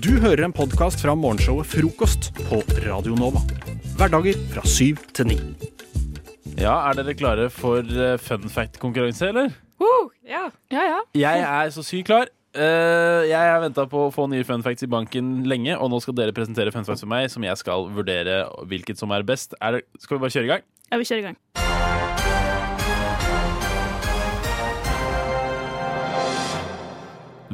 Du hører en podkast fra morgenshowet Frokost på Radio Nova. Hverdager fra syv til ni. Ja, er dere klare for eh, fun fact-konkurranse, eller? Uh, ja. Ja, ja. Jeg er så sykt klar. Eh, jeg har venta på å få nye fun facts i banken lenge, og nå skal dere presentere fun facts for meg, som jeg skal vurdere hvilket som er best. Er det, skal vi bare kjøre i gang? Ja, vi kjører i gang.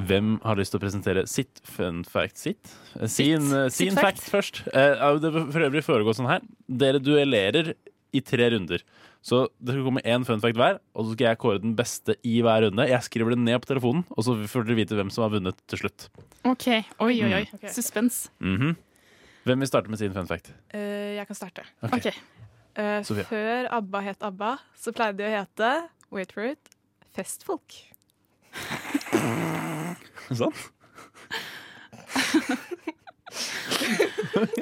Hvem har lyst til å presentere sitt fun fact? Sitt? Eh, Sin, Sitt. sin Sitt fact. fact først. Eh, det for øvrig foregå sånn her. Dere duellerer i tre runder. Så det skal komme én fun fact hver, og så skal jeg kåre den beste i hver runde. Jeg skriver det ned på telefonen, og så får dere vite hvem som har vunnet til slutt. OK. Oi, oi, oi. Mm. Suspens. -hmm. Hvem vil starte med sin fun fact? Uh, jeg kan starte. Ok. okay. Uh, før ABBA het ABBA, så pleide de å hete Wait for it Festfolk. Sånn?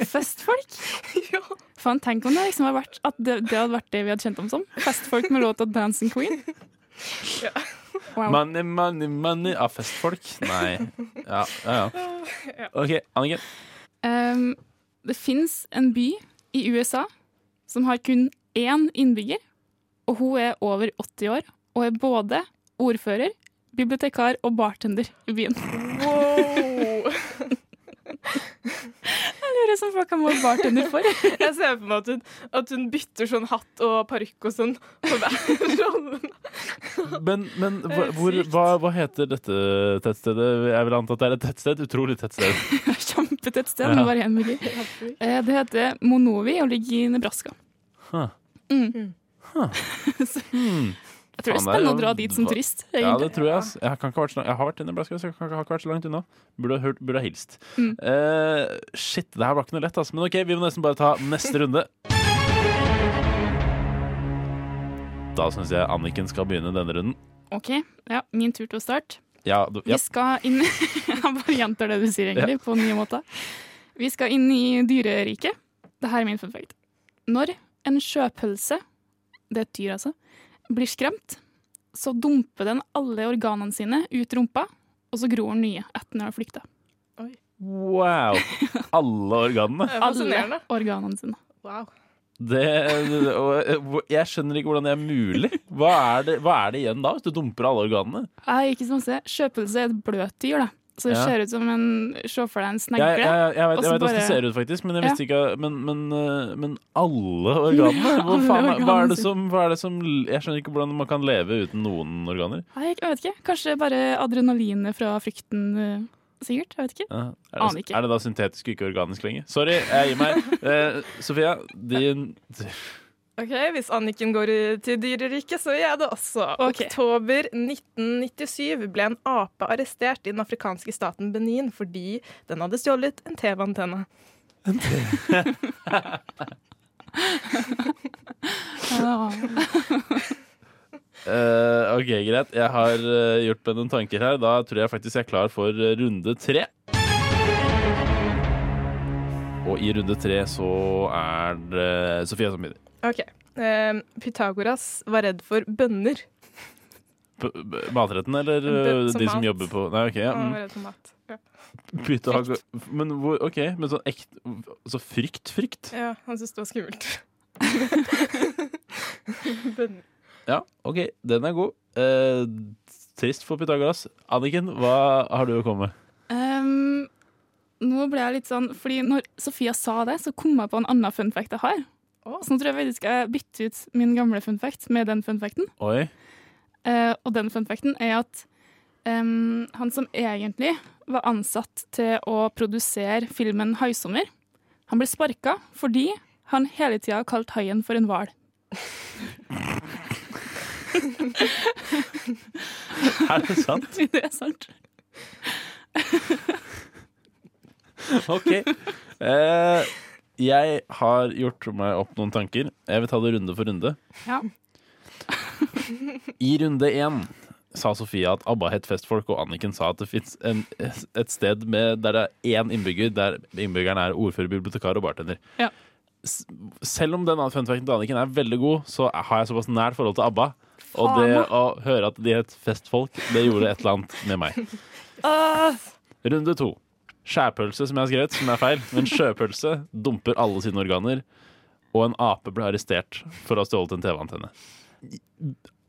Festfolk? ja. Faen, tenk om det liksom hadde vært At det, det hadde vært det vi hadde kjent dem som. Festfolk med låta 'Dancing Queen'. Ja. Wow. Money, money, money av festfolk? Nei. Ja, ja, ja. OK, Anniken. Um, det fins en by i USA som har kun én innbygger, og hun er over 80 år og er både ordfører, bibliotekar og bartender i byen. Wow! Jeg lurer som folk kan være bartender for. Jeg ser for meg at hun, at hun bytter sånn hatt og parykk og sånn på hver rolle. Men, men hvor, hva, hva heter dette tettstedet? Jeg vil anta at det er et tettsted. Utrolig tettsted. Kjempetett sted Ja. bare én innbygger. Eh, Det heter Monovi og ligger i Nebraska. Huh. Mm. Hmm. Jeg tror det er det spennende å dra dit som turist. Ja, det tror jeg. Jeg, kan ikke vært så jeg har vært i Nebraska, så jeg kan ikke vært så langt unna. Burde hørt, burde ha hilst. Mm. Uh, shit, det her var ikke noe lett, altså. Men OK, vi må nesten bare ta neste runde. Da syns jeg Anniken skal begynne denne runden. OK, ja, min tur til å starte. Ja, du, ja. Vi skal inn Jeg bare gjentar det du sier, egentlig, på nye måter. Vi skal inn i dyreriket. Dette er min fun fact. Når en sjøpølse, det er et dyr altså, blir skremt, så dumper den alle organene sine ut rumpa, og så gror den nye etter den har flykta. Wow! Alle organene. Alle organene sine. Wow. Det, jeg skjønner ikke hvordan det er mulig. Hva er det, hva er det igjen da, hvis du dumper alle organene? Er ikke som å se. Skjøpelse er et bløt dyr, da. Så det Ja. ser ut som en Se for deg en snegle. jeg, jeg, jeg vet, jeg vet hvordan det ser ut, faktisk, men jeg visste ikke Men, men, øh, men alle organene? Hva, faen, hva, er det som, hva er det som Jeg skjønner ikke hvordan man kan leve uten noen organer. Nei, jeg vet ikke. Kanskje bare adrenalinet fra frykten, eh, sikkert. Jeg vet ikke. Ja, er, det, ikke. er det da syntetisk og ikke organisk lenger? Sorry, jeg gir meg. Eh, Sofia, din Ok, Hvis Anniken går til dyreriket, så gjør jeg det også. Okay. Oktober 1997 ble en ape arrestert i den afrikanske staten Benin fordi den hadde stjålet en TV-antenne. Ja. Eh, OK, greit. Jeg har eh, gjort meg noen tanker her. Da tror jeg faktisk jeg er klar for eh, runde tre. Og i runde tre så er det Sofia som begynner. Ok. Uh, Pythagoras var redd for bønner. P- b- Matretten, eller Bø- eh, som de som mat. jobber på Nei, OK. Ja. Han Mm. var redd for mat. Ja. Men hvor OK, men sånn ekte Så frykt, frykt? ja, han syntes det var skummelt. bønner. Ja, OK, den er god. Uh, trist for Pythagoras. Anniken, hva har du å komme med? Um, nå ble jeg litt sånn Fordi når Sofia sa det, så kom jeg på en annen fun fact jeg har. Så nå tror jeg faktisk jeg bytter ut min gamle fun fact med den fun facten. Oi. Eh, og den fun facten er at um, han som egentlig var ansatt til å produsere filmen 'Haisommer', han ble sparka fordi han hele tida kalt haien for en hval. Er det sant? det er sant. OK. Eh, jeg har gjort meg opp noen tanker. Jeg vil ta det runde for runde. Ja. I runde én sa Sofia at ABBA het festfolk, og Anniken sa at det fins et sted med, der det er én innbygger, der innbyggeren er ordfører, bibliotekar og bartender. Ja. Selv om den funfacten til Anniken er veldig god, så har jeg såpass nært forhold til ABBA. Og Faen, det å høre at de het festfolk, det gjorde et eller annet med meg. Runde to. Skjærpølse, som jeg har skrevet, som er feil. Men sjøpølse dumper alle sine organer. Og en ape ble arrestert for å ha stjålet en TV-antenne.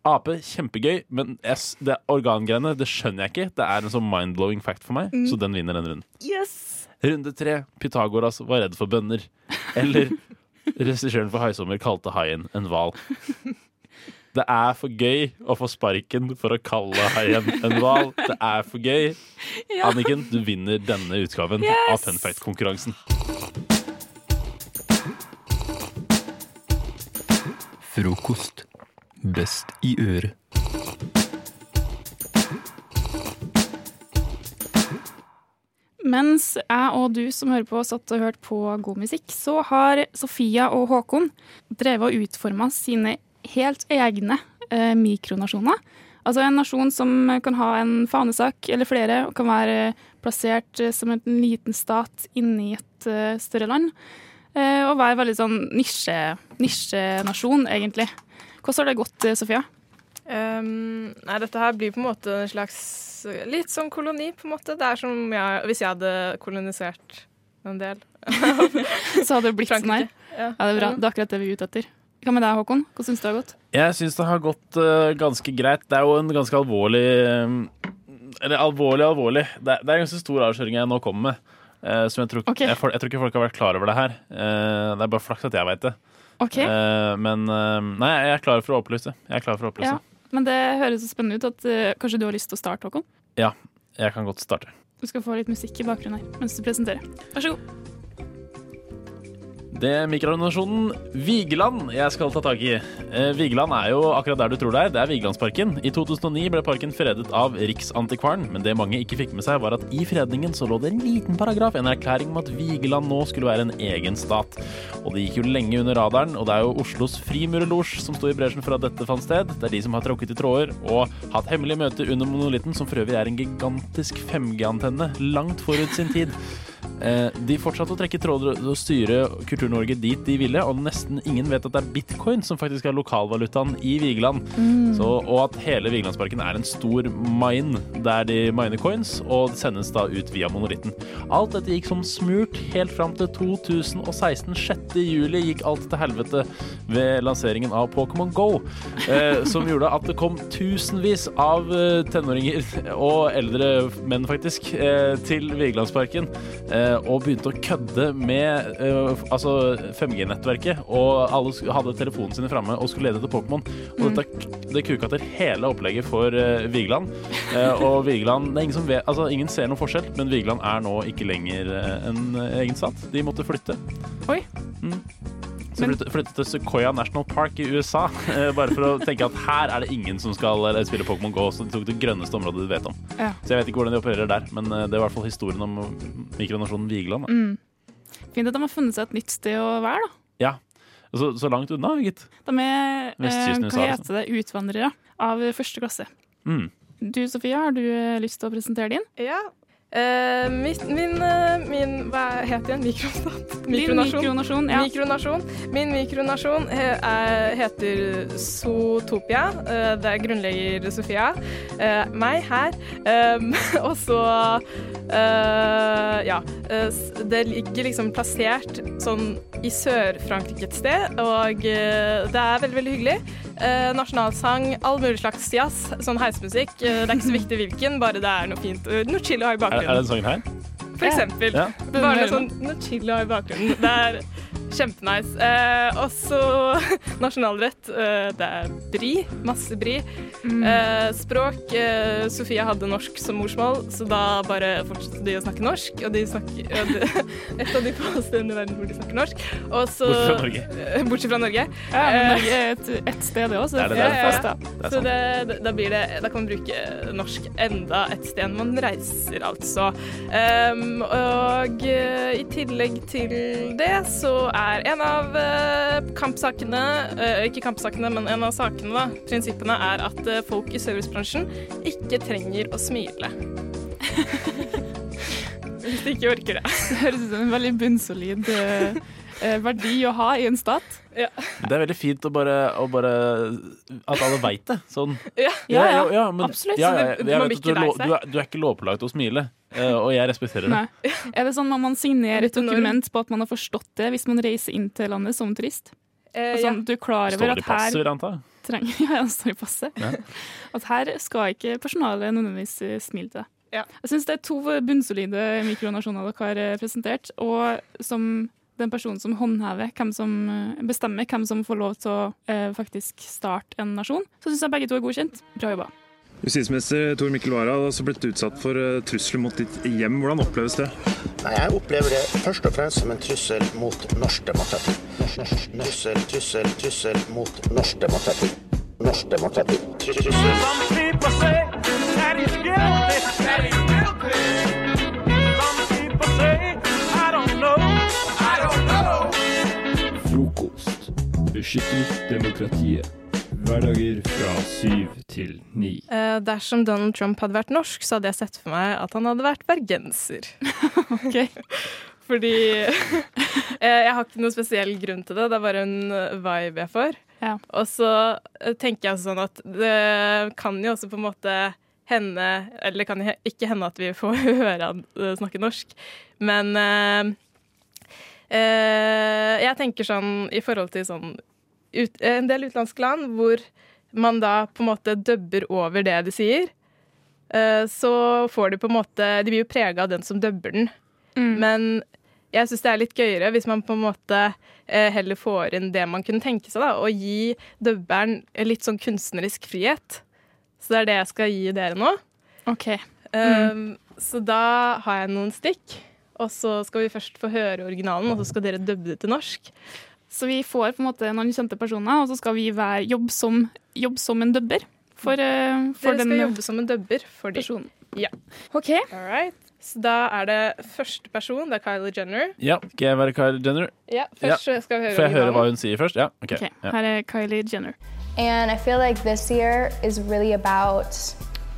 Ape, kjempegøy, men yes, det organgreiene det skjønner jeg ikke. Det er en sånn mind-blowing fact for meg, så den vinner den runden. Yes! Runde tre. Pythagoras var redd for bønner. Eller regissøren for Haisommer kalte haien en hval. Det er for gøy å få sparken for å kalle haien en hval. Det er for gøy. Ja. Anniken, du vinner denne utgaven Yes! av Fun Fact-konkurransen. Frokost. Best i øret. Mens jeg og du som hører på, satt og hørte på god musikk, så har Sofia og Håkon drevet og utforma sine helt egne eh, mikronasjoner. Altså en nasjon som kan ha en fanesak eller flere, og kan være plassert eh, som en liten stat inni et eh, større land. Eh, og være veldig sånn nisje, nisjenasjon, egentlig. Hvordan har det gått, Sofia? Um, nei, dette her blir på en måte en slags Litt som koloni, på en måte. Det er som jeg, hvis jeg hadde kolonisert en del. Så hadde det blitt sånn her. Ja, Ja, det er bra. Det er akkurat det vi er ute etter. Hva med deg, Håkon? Hvordan syns du det har gått? Jeg syns det har gått uh, ganske greit. Det er jo en ganske alvorlig eh, Eller alvorlig, alvorlig. Det er, det er en ganske stor avsløring jeg nå kommer med. Uh, som jeg tror, okay. jeg, jeg tror ikke folk har vært klar over det her. Det er bare flaks at jeg veit det. OK. Eh, men nei, jeg er klar for å opplyse. Jeg er klar for å opplyse. Ja. Men det høres så spennende ut at kanskje du har lyst til å starte, Håkon? Ja, Jeg kan godt starte. Du skal få litt musikk i bakgrunnen her mens du presenterer. Vær så god. Det er mikroorganisasjonen Vigeland jeg skal ta tak i. Eh, Vigeland er jo akkurat der du tror det er. Det er Vigelandsparken. I 2009 ble parken fredet av Riksantikvaren, men det mange ikke fikk med seg, var at i fredningen så lå det en liten paragraf, en erklæring om at Vigeland nå skulle være en egen stat. Og det gikk jo lenge under radaren, og det er jo Oslos Frimurerlosj som sto i bresjen for at dette fant sted. Det er de som har tråkket i tråder og hatt hemmelige møter under monolitten, som for øvrig er en gigantisk 5G-antenne langt forut sin tid. Eh, De fortsatte å trekke tråder og styre Kultur-Norge dit de ville, og nesten ingen vet at det er bitcoin som faktisk er lokalvalutaen i Vigeland. Så, og at hele Vigelandsparken er en stor mine der de miner coins, og det sendes da ut via monolitten. Alt dette gikk som smurt helt fram til 2016. 6. juli gikk alt til helvete ved lanseringen av Pokémon Go, eh, som gjorde at det kom tusenvis av eh, tenåringer og eldre menn, faktisk, eh, til Vigelandsparken eh, og begynte å kødde med eh, altså 5G-nettverket. Og alle hadde telefonen sine framme og skulle lede etter Pokémon. Og dette det kuka til hele opplegget for eh, Vigeland. Eh, og Vigeland det er ingen, som vet, altså, ingen ser noen forskjell, men Vigeland er nå ikke lenger eh, en eh, egen stat. De måtte flytte. Oi. Mm. Så Men- flyttet, flyttet til Sequoia National Park i USA, eh, bare for å tenke at her er det ingen som skal eh, spille Pokémon GO. Så de tok det grønneste området du vet om. Ja. Så jeg vet ikke hvordan de opererer der, men eh, det er i hvert fall historien om mikronasjonen Vigeland. Mm. Fint at de har funnet seg et nytt sted å være, da. Ja. Så, så langt unna, gitt. De er eh, Vestkysten hva heter det, utvandrere av første klasse. Mm. Du Sofia, har du lyst til å presentere din? Ja. Eh, mitt, min, uh, min Hva heter den? Mikrostat? Mikronasjon. mikronasjon. Ja. Mikronasjon. Min mikronasjon he, er, heter Zootopia. Uh, det er grunnlegger Sofia. Eh, meg her. Um, og så eh, Ja. eh, det ligger liksom plassert sånn i Sør-Frankrike et sted, og eh, det er veldig, veldig hyggelig. Eh, nasjonalsang, all mulig slags jazz, sånn heismusikk. Eh, det er ikke så viktig hvilken, bare det er noe fint. eh, Noe chill å ha i Er, er den sangen her? For eksempel. Ja. Bare noe sånn noe chill i bakgrunnen. Det er kjempenice. Eh, og så nasjonalrett. Eh, det er bri. Masse bri. Mm. Eh, språk. Eh, Sofia hadde norsk som morsmål, så da bare fortsatte de å snakke norsk. Og de snakker det, Et av de få stedene i verden hvor de snakker norsk. Og så Bortsett fra Norge. Eh, Bortsett fra Norge. Ja, men Eh, Norge er et, et sted, det òg, så Det er fast, da. Det er Så det, det, da, blir det, da kan man bruke norsk enda et sted når man reiser, altså. Um, og eh, i tillegg til det så er en av eh, kampsakene eh, Ikke kampsakene, men en av sakene, da, prinsippene, er at folk i servicebransjen ikke trenger å smile. Hvis de ikke orker det. Det høres ut som en veldig bunnsolid, verdi å ha i en stat. Det er veldig fint å bare, å bare At alle veit det. Sånn. Ja. Ja, ja, ja, men, absolutt. Ja, ja, du, er du, er, du er ikke lovpålagt å smile, eh, og jeg respekterer det. Nei. Er det sånn at man signerer et dokument på at man har forstått det hvis man reiser inn til landet som turist? Eh, Altså, ja. Du er klar over Står det i passet, her vil jeg anta. trenger Ja, det står i passet. Ja. At her skal ikke personalet nødvendigvis eh, smile til deg. Ja. Jeg syns det er to bunnsolide mikronasjoner dere har eh, presentert, og som den personen som håndhever, hvem som eh, bestemmer hvem som får lov til å eh, faktisk starte en nasjon, så syns jeg begge to er godkjent. Bra jobba. Justisminister Tor Mikkel Wara har også blitt utsatt for eh, trusler mot ditt hjem. Hvordan oppleves det? Nei, jeg opplever det først og fremst som en trussel mot norsk demokrati. Trussel, trussel, trussel mot norsk demokrati. Norsk demokrati. Trussel. Beskytter demokratiet. Hverdager fra syv til ni. Eh, dersom Donald Trump hadde vært norsk, så hadde jeg sett for meg at han hadde vært bergenser. Ok. Fordi eh, Jeg har ikke noe spesiell grunn til det, det er bare en eh, vibe jeg får. Ja. Og så eh, tenker jeg sånn at det kan jo også på en måte hende Eller det kan ikke hende at vi får høre han eh, snakke norsk, men eh, jeg tenker sånn i forhold til sånn ut, en del utenlandske land hvor man da på en måte dubber over det de sier, eh, så får de på en måte De blir jo prega av den som dubber den. Mm. Men jeg syns det er litt gøyere hvis man på en måte eh, heller får inn det man kunne tenke seg, da, og gi dubberen litt sånn kunstnerisk frihet. Så det er det jeg skal gi dere nå. OK. Um, Så da har jeg noen stikk, og så skal vi først få høre originalen, og så skal dere dubbe det til norsk. Så vi får på en måte noen kjente personer, og så skal vi være, jobbe, som, jobb som en dubber for, uh, for Dere skal den jobbe som en dubber for de. personen. Ja. OK. Alright. Så da er det første person, det er Kylie Jenner. Ja, Skal jeg være Kylie Jenner? Ja, først skal vi høre Får jeg høre hva hun sier først? Ja, ok. okay. Ja. Her er Kylie Jenner. And I feel like this year is really about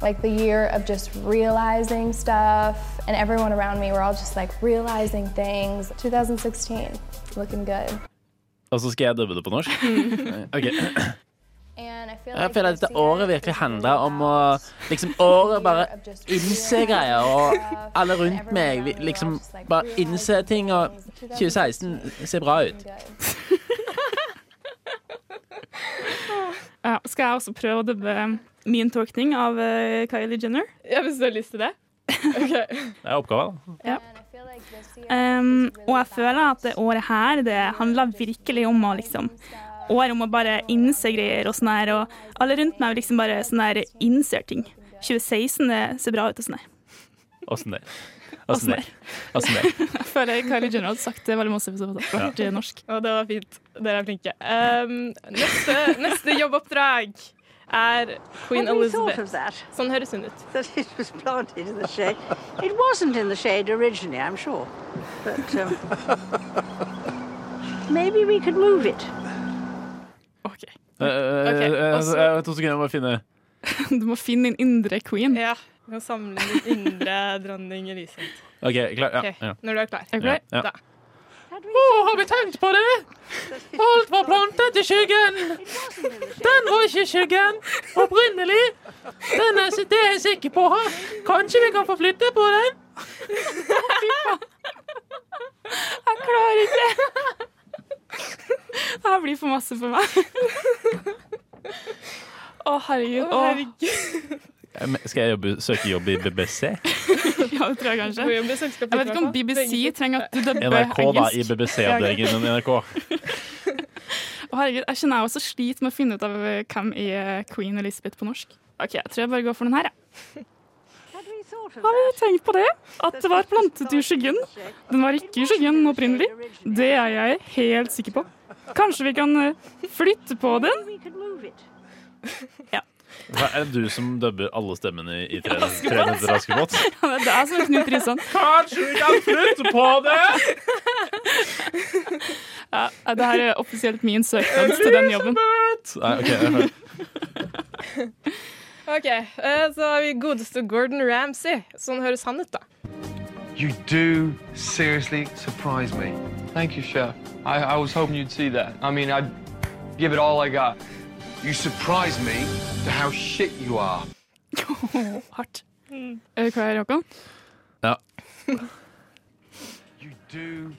like the year of just realizing stuff and everyone around me we're all just like realizing things. 2016 looking good. Og så skal jeg dubbe det på norsk? Ok. And I feel Jeg like føler at dette året virkelig just om å liksom Året year bare of just innse greier, og alle rundt meg liksom bare innse ting, og 2016 ser bra ut. Ja, skal jeg også prøve å dubbe min tolkning av eh, Kylie Jenner? Ja, hvis du har lyst til det. Okay. Det er oppgaven. Year Um, og jeg føler at det året her det handler virkelig om å liksom År om å bare innse greier og sånn her, og alle rundt meg liksom bare sånn her innser ting. 2016 det ser bra ut og sånn her. Åssen det? Åssen det? Jeg føler Kylie Jenner hadde sagt det veldig masse hadde vært norsk. Og det var fint. Dere er flinke. Um, neste, neste jobboppdrag er Queen Elizabeth. Sånn høres hun ut. That it was planted in the shade. Wasn't in the shade originally, I'm sure. But um, maybe we could move it. OK. Eh, eh, eh, To sekunder, jeg må finne Du må finne din indre queen. Ja. Vi kan samle din indre dronning Elisabeth. OK, klar? Ja. okay. ja. Når du er klar. Er du klar? Ja. Da. Å, har vi tenkt på det? Alt var plantet i skyggen. Den var ikke i skyggen opprinnelig. Den er, det er jeg sikker på. Kanskje vi kan få flytte på den? Jeg klarer ikke! Det her blir for masse for meg. Å, herregud. Å, herregud. Eh, Skal jeg jobbe, søke jobb i BBC? ja, det tror jeg kanskje. Jeg vet ikke om? BBC trenger at du dubber NRK, da. I. BBC-avdelingen i NRK. Og herregud, jeg kjenner jeg også sliter med å finne ut av eh, hvem er Queen Elizabeth på norsk. Ok, jeg tror jeg bare går for den her, jeg. Har du tenkt på det? At det var plantet i skyggen? Den var ikke i skyggen opprinnelig. Det er jeg helt sikker på. Kanskje vi kan eh, flytte på den? It. Hva, er det du som dubber alle stemmene i Tre netter Askepott? Ja, det er som er Knut Risan. Kanskje vi kan flytte på det? Ja, det her er offisielt min søknad til den jobben. Nei, ok. OK, eh, så har vi godeste Gordon Ramsay. Sånn høres han ut, da. You do seriously surprise me. Thank you, Chef. I, I was hoping you'd see that. I mean, I'd give it all I got. You surprise me to how shit you are. Hardt. Er du klar, Håkon? Ja.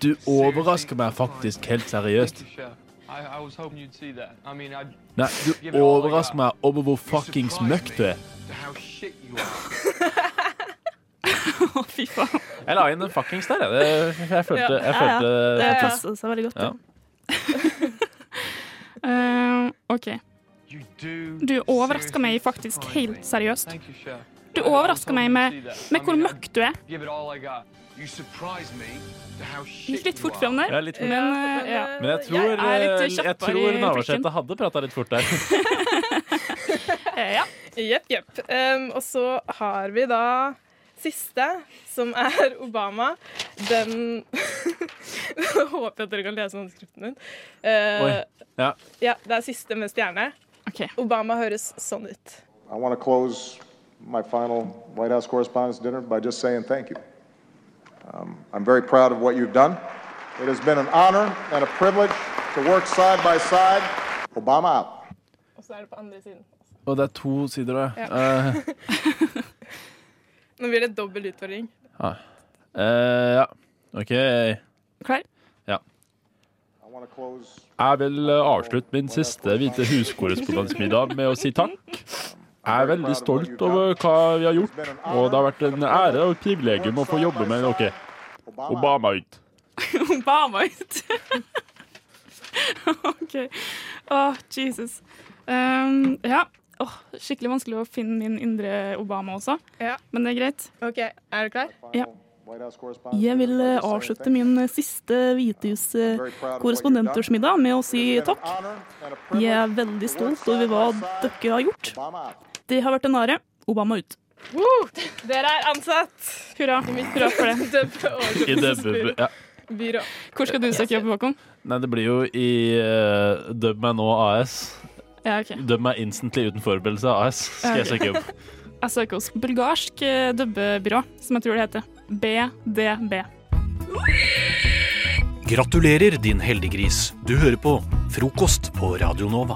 Du overrasker meg faktisk helt seriøst. Thank you, Chef. I, I was hoping you'd see that. I mean, I'd Nei, du overrasker meg over hvor fuckings møkk du er. to how shit you are. Å, fy faen. Jeg la inn en fuckings der, jeg. Jeg følte, jeg Ja, ja. følte Det passet seg veldig godt. Ja. Eh, OK. Du overrasker meg faktisk helt seriøst. Du overrasker meg med, med hvor møkk du er. Gikk litt fort fram der. Ja, litt fort. Men, eh, ja. Men jeg tror, Jeg eh, jeg tror Navarsete hadde prata litt fort der. Ja. Jepp, jepp. Um, og så har vi da siste, som er Obama. Den håper jeg at dere kan lese håndskriften min. Uh, Oi. Ja. ja, det er siste med stjerne. Obama høres sånn ut. I want to close my final White House Correspondents' Dinner by just saying thank you. Um, I'm very proud of what you've done. It has been an honor and a privilege to work side by side. Obama out. Og så er det på andre siden. Og det er to sider, da. Ja. Eh, Nå blir det dobbel utfordring. ah. Uh, ja. OK. Klar? Ja. Jeg vil eh, avslutte min siste Hvite hus-korrespondansmiddag med å si takk. Jeg er veldig stolt over hva vi har gjort, og det har vært en ære og et privilegium å få jobbe med dere. Obama ut. Obama ut. OK. Åh, Jesus. Um, ja. Oh, skikkelig vanskelig å finne min indre Obama også, men det er greit. OK, er du klar? Ja. Jeg vil eh, avslutte min eh, siste Hvitehus-korrespondentersmiddag med å si takk. Jeg er veldig stolt over hva dere har gjort. Det har vært en ære. Obama ut. Woo! Dere er ansatt! Hurra. Hurra for det. I dubbe- ja. Byrå. Hvor skal du søke jobb, Håkon? Nei, det blir jo i uh, Dub meg nå AS. Ja, okay. Dub meg instantly uten forberedelse AS. Skal jeg Ja, ok. søke jobb. Jeg søker hos bulgarsk dubbebyrå, som jeg tror det heter. BDB. Gratulerer, din heldiggris. Du hører på Frokost på Radio Nova.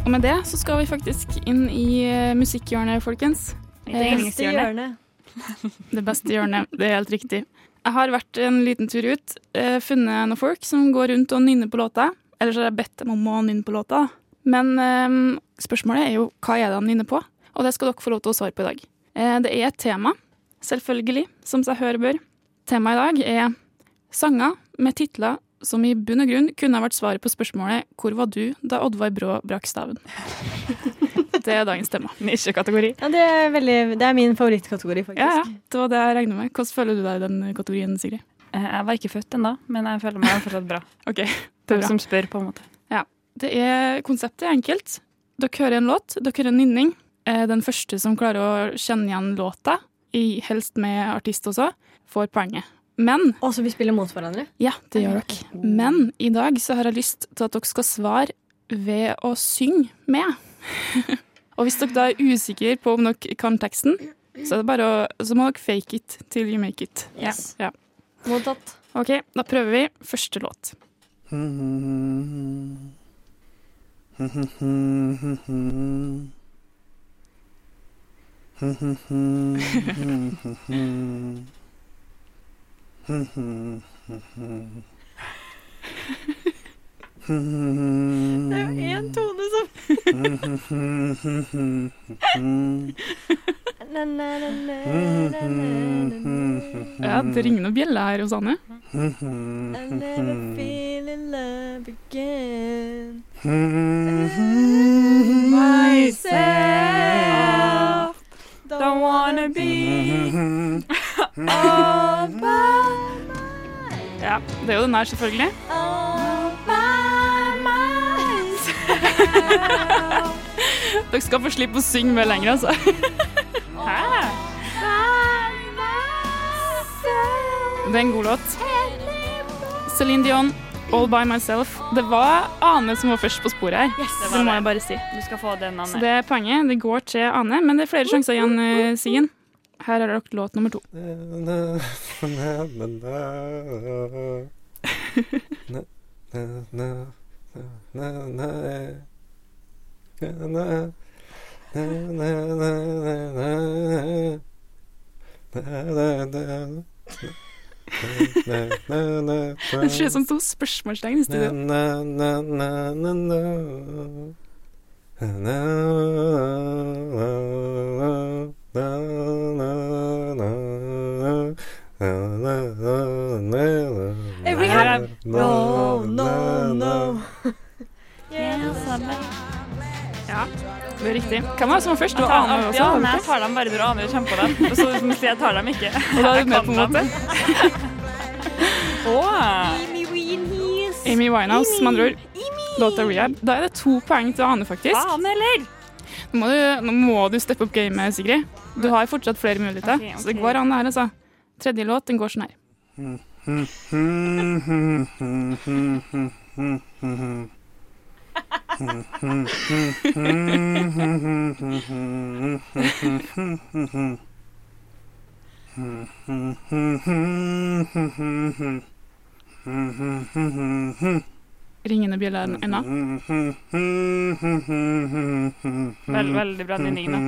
Og med det så skal vi faktisk inn i eh, musikkhjørnet, folkens. Det beste hjørnet. Det beste hjørnet, det er helt riktig. Jeg har vært en liten tur ut, eh, funnet noen folk som går rundt og nynner på låta. Ellers har jeg bedt dem om å nynne på låta. Men eh, spørsmålet er jo hva er det de nynner på? Og det skal dere få lov til å svare på i dag. Eh, det er et tema, selvfølgelig, som seg hør bør. Temaet i dag er sanger med titler som i bunn og grunn kunne ha vært svaret på spørsmålet 'Hvor var du da Oddvar Brå brakk staven?' Det er dagens tema. Nisjekategori. Ja, det, er veldig, det er min favorittkategori, faktisk. Ja, ja. Det var det jeg regner med. Hvordan føler du deg i den kategorien, Sigrid? Eh, Jeg var ikke født ennå, men jeg føler meg fortsatt bra. Ok, det er bra. som spør, på en måte. Ja. Det er, konseptet er enkelt. Dere hører en låt, dere hører en nynning. Eh, Den første som klarer å kjenne igjen låta, helst med artist også, får poenget. Men Og så vi spiller mot hverandre? Ja, det gjør dere. Men i dag så har jeg lyst til at dere skal svare ved å synge med. Og hvis dere da er usikre på om dere kan teksten, så, er det bare å, så må dere fake it till you make it. Yes. Ja. Mottatt. OK, da prøver vi første låt. Det er jo én tone som Ja, det ringer noen bjeller her hos Anne. Myself don't wanna be all by Ja, det er jo den her, selvfølgelig. all by myself. Dere skal få slippe å synge mer lenger, altså. Hæ? Det er en god låt. Céline Dion, 'All By Myself'. Det var Ane som var først på sporet her. det det, må jeg bare si. Du skal få den, Ane. Så det er poenget. Det går til Ane, men det er flere sjanser igjen, eh, Siggen. Her har dere låt nummer to. Det ser ut som to spørsmålstegn i studio. Every. No, no, no. Ja, det er riktig. Hvem var det som var først? Jeg var Ane også? ja, men jeg tar dem bare når Ane kommer på dem. Og så sier jeg tar dem ikke. Og da er du med på en måte? Amy Winehouse, med andre ord. Låta Rehab. Da er det to poeng til Ane, faktisk. Ane, eller? Nå må, du, nå må du steppe opp gamet, Sigrid. Du har fortsatt flere muligheter. Ok, Så det går an, det her, altså. Tredje låt, den går sånn her. Ringende bjeller ennå. Vel, veldig bra nynning nå.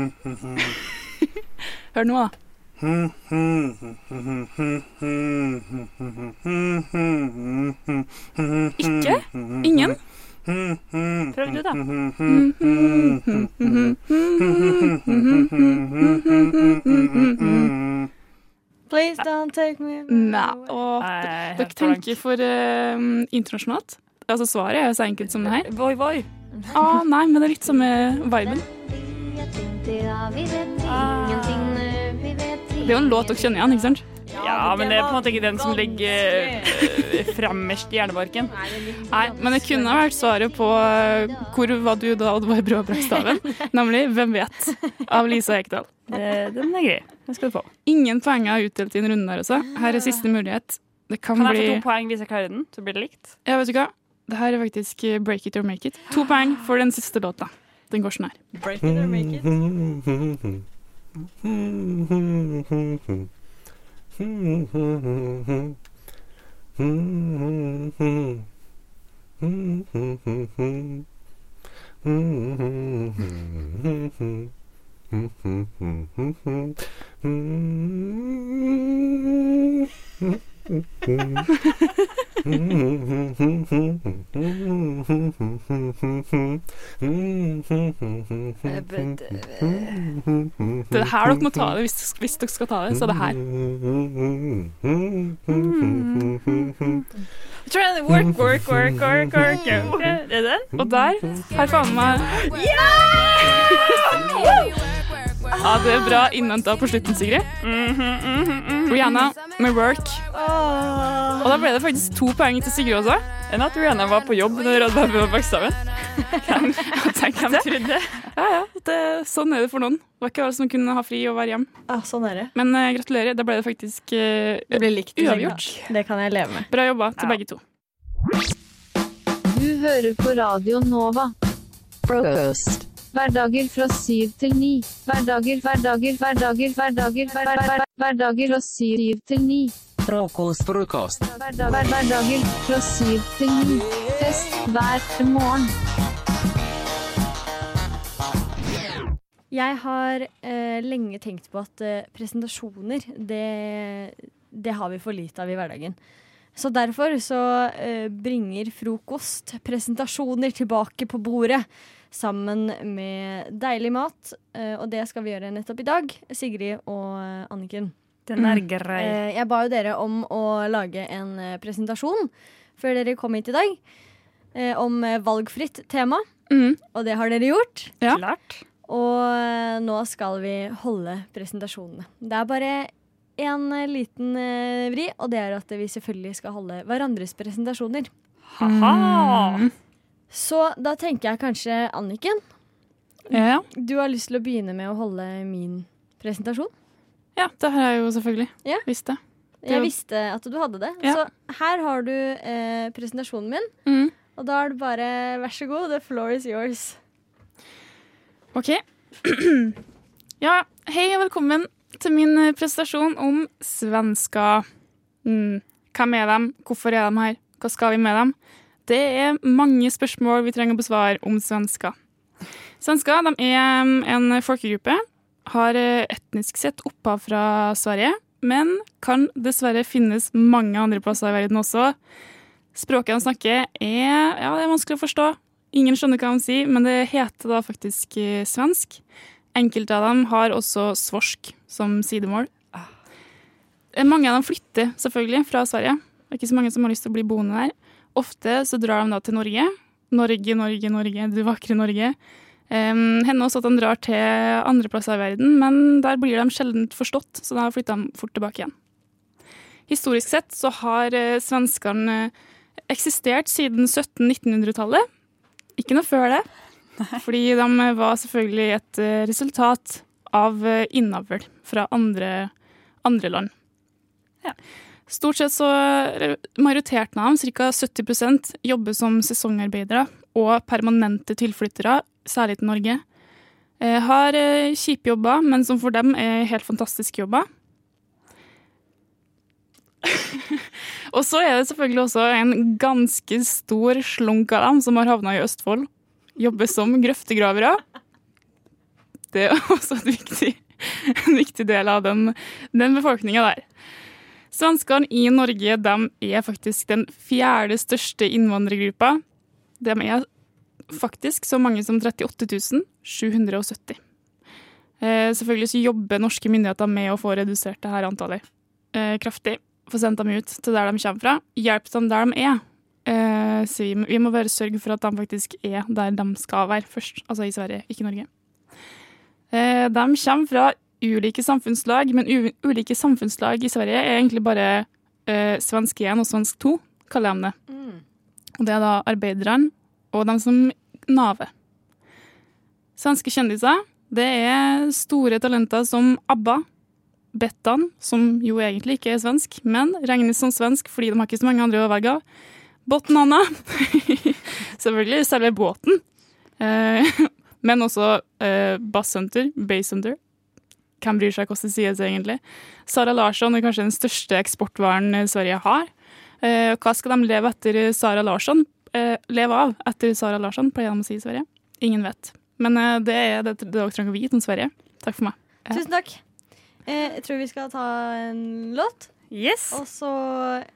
Hør nå, da. Ikke? Ingen? Prøv du, da. Please don't take me Nei. Og dere tenker for uh, internasjonalt? Altså Svaret er jo så enkelt som det her. Voi, voi. Ah, nei, men det er litt samme viben. Det er jo en låt dere kjenner igjen, ikke sant? Ja, men det er på en måte ikke den som ligger eh, fremmest i hjernebarken. Nei, men det kunne vært svaret på eh, hvor var du da Oddvar Brå brakk staven? Nemlig Hvem vet? av Lisa Ekdal. Den er grei. Den skal du få. Ingen poeng er utdelt i en runde der også. Her er siste mulighet. Det kan, Kan jeg bli få to poeng hvis jeg klarer den? Så blir det likt. Ja, vet du hva? Det her er faktisk eh, break it or make it. To poeng for den siste låta. Den går sånn her. Break it or make it. Mm-hmm. Det er her dere må ta det hvis, hvis dere skal ta det. Så er det her. Trying to work, work, work, work, work. Er det den? Og der har faen meg Ja, det er bra innhenta på slutten, Sigrid. Rihanna med 'Work'. Og da ble det faktisk to poeng til Sigurd også. Enn at Rihanna var på jobb når Rød Baby var bakstaven. Hvem Hvem trodde? Ja, ja. Det, sånn er det for noen. Det var ikke alle som kunne ha fri og være hjemme. Ah, sånn er det. Men uh, gratulerer. Da ble det faktisk uh, Det ble likt. uavgjort. Det kan jeg leve med. Bra jobba til begge to. Du hører på Radio Nova. Frokost. Hverdager fra syv til ni. Hverdager, hverdager, hverdager, hverdager, hverdager, hverdager, hver, hverdager fra syv til ni. Frokost. Frokost. Hverdag, hver, hverdager fra syv til ni. Fest hver morgen. Jeg har eh, lenge tenkt på at eh, presentasjoner, det, det har vi for lite av i hverdagen. Så derfor så eh, bringer frokost presentasjoner tilbake på bordet. Sammen med deilig mat. Eh, og det skal vi gjøre nettopp i dag, Sigrid og eh, Anniken. Den er grei. Eh, jeg ba jo dere om å lage en eh, presentasjon før dere kom hit i dag. Eh, om valgfritt tema. Og det har dere gjort. Klart. Og nå skal vi holde presentasjonene. Det er bare en eh, liten vri, og det er at vi selvfølgelig skal holde hverandres presentasjoner. Ha-ha. Så da tenker jeg kanskje Anniken. Ja. Du har lyst til å begynne med å holde min presentasjon? Ja, det har jeg jo selvfølgelig Ja. visst det. Det Jeg visste at du hadde det. Ja. Så her har du eh, presentasjonen min. Mm. Og da er det bare vær så god, the floor is yours. OK. ja, hei og velkommen. til min eh, presentasjon om svensker. Mm. Hvem er dem? Hvorfor er de her? Hva skal vi med dem? Det er mange spørsmål vi trenger å besvare om svensker. Svensker de er mm, en folkegruppe, har eh, etnisk sett opphav fra Sverige, men kan dessverre finnes mange andre plasser i verden også. Språket de snakker er, ja, det er vanskelig å forstå. Ingen skjønner hva de sier, men det heter da faktisk eh, svensk. Enkelte av dem har også svorsk som sidemål. Eh, Mange av dem flytter selvfølgelig fra Sverige. Det er ikke så mange som har lyst til å bli boende der. Ofte så drar de da til Norge. Norge, Norge, Norge, det vakre Norge. Um, hender også at de drar til andre plasser i verden, men der blir de sjelden forstått, så da flytter de fort tilbake igjen. Historisk sett så har eh, svenskene eh, eksistert siden 1700-1900-tallet. Ikke noe før det. Fordi de var selvfølgelig et eh, resultat av innavl fra andre, andre land. Stort sett så Majoriteten av dem, ca. 70% jobber som sesongarbeidere og permanente tilflyttere, særlig til Norge. Eh, har eh, kjipe jobber, men som for dem er helt fantastiske jobber. og så er det selvfølgelig også en ganske stor slunk av dem som har havna i Østfold. Jobber som grøftegravere. Det er også viktig, en viktig del av den, den befolkninga der. Svenskene i Norge de er faktisk den fjerde største innvandrergruppa. De er faktisk så mange som 38 770. Eh, selvfølgelig så jobber norske myndigheter med å få redusert dette antallet eh, kraftig. Få sendt dem ut til der de kommer fra. Hjelp dem der de er. Eh, så vi, må- vi må bare sørge for at de faktisk er der de skal være først. Altså i Sverige, ikke Norge. Eh, de kommer fra ulike samfunnslag, men ulike samfunnslag i Sverige er egentlig bare eh, svensk 1 og svensk 2, kaller de det. Og det er da arbeiderne og de som naver. Svenske kjendiser, det er store talenter som ABBA, Bettan, som jo egentlig ikke er svensk, men regnes som svensk fordi de har ikke så mange andre å velge av. Botnanna. Selvfølgelig selve båten. Eh, men også eh, Bass Hunter, Hvem bryr seg hvordan det sies egentlig? Sara Larsson er kanskje den største eksportvaren eh, Sverige har. Eh, hva skal de leve etter Sara Larsson? Eh, leve av etter Sara Larsson, pleier de å si i Sverige. Ingen vet. Men eh, det er det, dere trenger å vite om Sverige. Takk for meg. Eh, Tusen takk. Eh, jeg tror vi skal ta en låt. Yes. Og så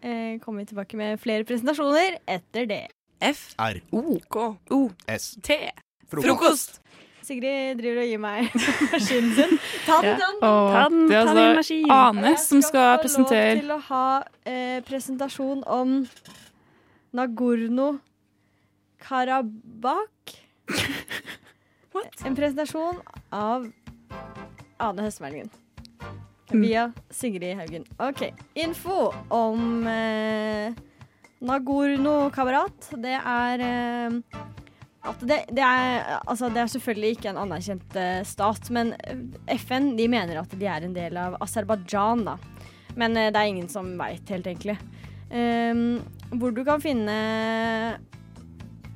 eh, kommer vi tilbake med flere presentasjoner etter det. F. R. O. K. O. S. T. Frokost. Sigrid driver og gir meg maskinen sin. Ta den, ta den. Ta den, det er ta den som skal Ane som skal få presentere lov til å ha eh, presentasjon om Nagorno-Karabakh. En presentasjon av Ane Høstmeldingen. Mm. Via Sigrid Haugen. OK. Info om eh, Nagorno-kamerat. Det er eh, at det, det, er, altså det er selvfølgelig ikke en anerkjent eh, stat, men eh, FN de mener at de er en del av Aserbajdsjan. da. Men eh, det er ingen som veit helt, egentlig. Ehm, hvor du kan finne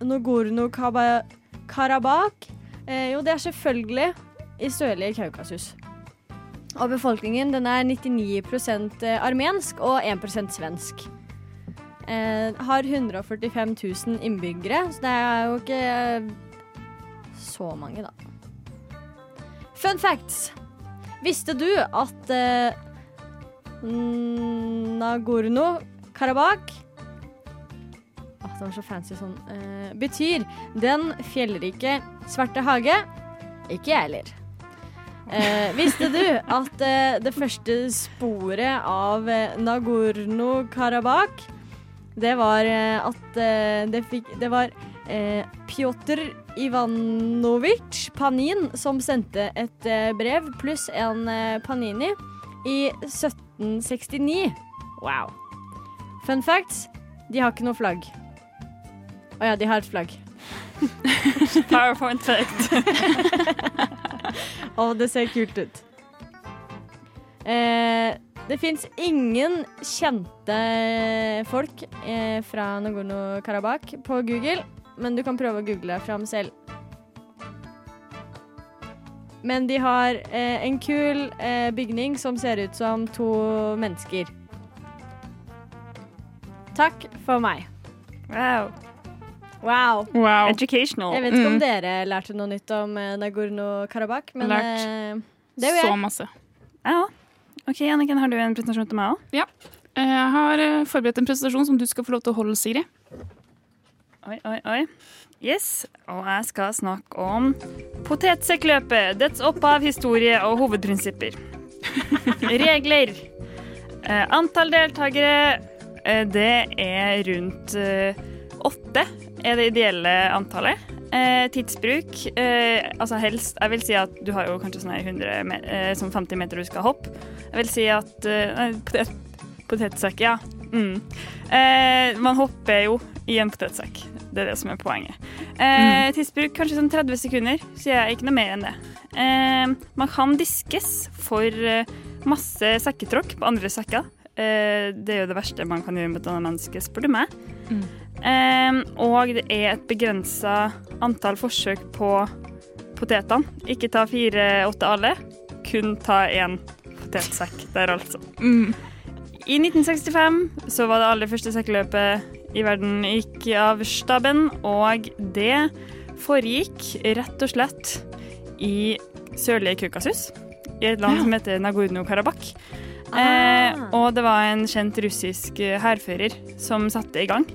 Nagorno-Karabakh. Eh, jo, det er selvfølgelig i sørlige Kaukasus. Og befolkningen den er 99% armensk og 1% svensk. Eh, har 145 000 innbyggere, så det er jo ikke eh, så mange, da. Fun facts. Visste du at eh, Nagorno-Karabakh Åh, Det var så fancy sånn. eh, betyr Den fjellrike svarte hage. Ikke jeg heller. Eh, visste du at eh, det første sporet av eh, Nagorno-Karabakh det var eh, at eh, det, fikk, det var Pjotr Ivanovic Panin som sendte et brev pluss en Panini i 1769. Wow. Fun facts de har ikke noe flagg. Å ja, de har et flagg. PowerPoint fact. Og det ser kult ut. Eh, det fins ingen kjente folk eh, fra Nagorno-Karabakh på Google, men du kan prøve å google deg fram selv. men de har eh, en kul eh, bygning som ser ut som to mennesker. Takk for meg. Wow. Wow. Educational. Jeg vet ikke om Mm. dere lærte noe nytt om eh, Nagorno-Karabakh, men Lært eh, det gjør jeg. Så masse. Ja. OK, Anniken, har du en presentasjon til meg òg? Ja. Eh, Jeg har forberedt en presentasjon som du skal få lov til å holde, Siri. Oi, oi, oi. Yes, og jeg skal snakke om potetsekkløpet, dets opphav, historie og hovedprinsipper. Regler. Eh, antall deltakere, eh, det er rundt åtte, er det ideelle antallet. Eh, tidsbruk, eh, altså helst Jeg vil si at du har jo kanskje sånn 100 me eh, som 50 meter du skal hoppe. Jeg vil si at eh, Nei, potet, potetsekk, ja. Mm. Eh, man hopper jo i en potetsekk. Det er det som er poenget. Eh, Tidsbruk kanskje sånn 30 sekunder, så jeg ikke noe mer enn det. Eh, man kan diskes for eh, masse sekketråkk på andre sekker. Eh, det er jo det verste man kan gjøre mot et annet menneske, spør du meg. Eh, og det er et begrensa antall forsøk på potetene. Ikke ta fire-åtte alle, kun ta én potetsekk der, altså. I 1965 så var det aller første sekkeløpet i verden gikk av staben, og det foregikk rett og slett i sørlige Kaukasus, i et land som heter Nagorno-Karabakh. Ah. Eh, og det var en kjent russisk hærfører som satte i gang.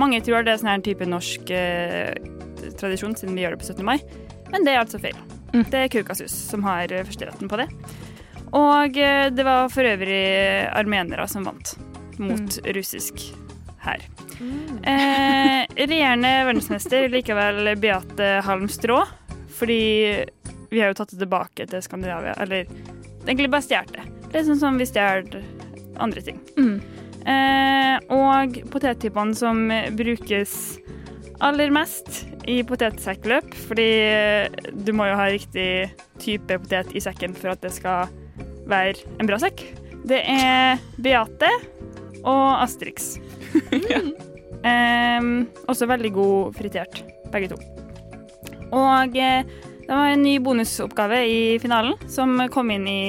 Mange tror det er sånn her type norsk eh, tradisjon, siden vi gjør det på 17. mai, men det er altså feil. Det er Kaukasus som har eh, førsteretten på det. Og eh, det var for øvrig armenere som vant mot russisk hær. Eh, regjerende verdensmester likevel Beate Halm Strå, fordi vi har jo tatt det tilbake til Skandinavia. Eller egentlig bare stjålet det. Det er sånn som vi stjeler andre ting. Eh, og potettypene som brukes aller mest i potetsekkløp, fordi eh, du må jo ha riktig type potet i sekken for at det skal være en bra sekk. Det er Beate og Asterix. eh, også veldig god fritert, begge to. Og eh, det var en ny bonusoppgave i finalen som kom inn i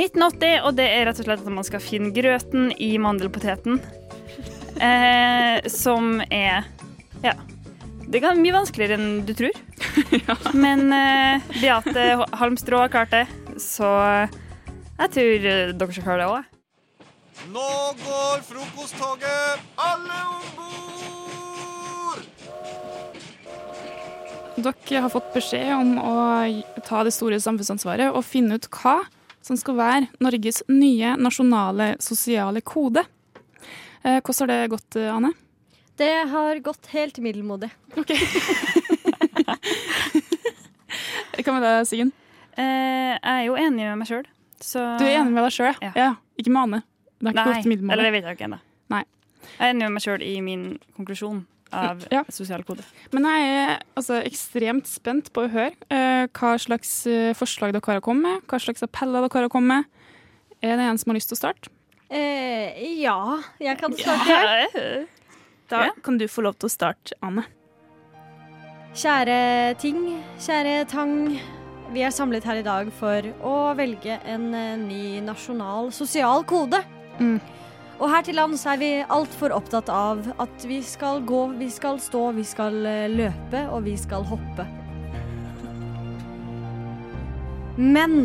1980, og det er rett og slett at man skal finne grøten i mandelpoteten. Eh, som er ja. Det er mye vanskeligere enn du tror. Men eh, Beate Halmstrå har klart det, så jeg tror eh, dere skal klare det òg. Nå går frokosttoget! Alle om bord! Dere har fått beskjed om å ta det store samfunnsansvaret og finne ut hva som skal være Norges nye nasjonale sosiale kode. Eh, Hvordan har det gått, Ane? Det har gått helt middelmådig. Hva med deg, Siggen? Eh, jeg er jo enig med meg sjøl. Du er enig med deg sjøl, ja. ja. Ikke med Ane. Det har ikke gått middelmådig. eller det vet jeg ikke ennå. Nei. Jeg er enig med meg sjøl i min konklusjon av Ja. sosial kode. Men jeg er altså, ekstremt spent på å høre uh, hva slags eh, forslag dere har kommet med. Hva slags appeller dere har kommet med. Er det en som har lyst til å starte? Uh, ja, jeg kan starte. Da kan du få lov til å starte, Anne. Kjære ting, kjære tang. Vi er samlet her i dag for å velge en ny nasjonal sosial kode. Og her til lands er vi altfor opptatt av at vi skal gå, vi skal stå, vi skal eh, løpe og vi skal hoppe. Men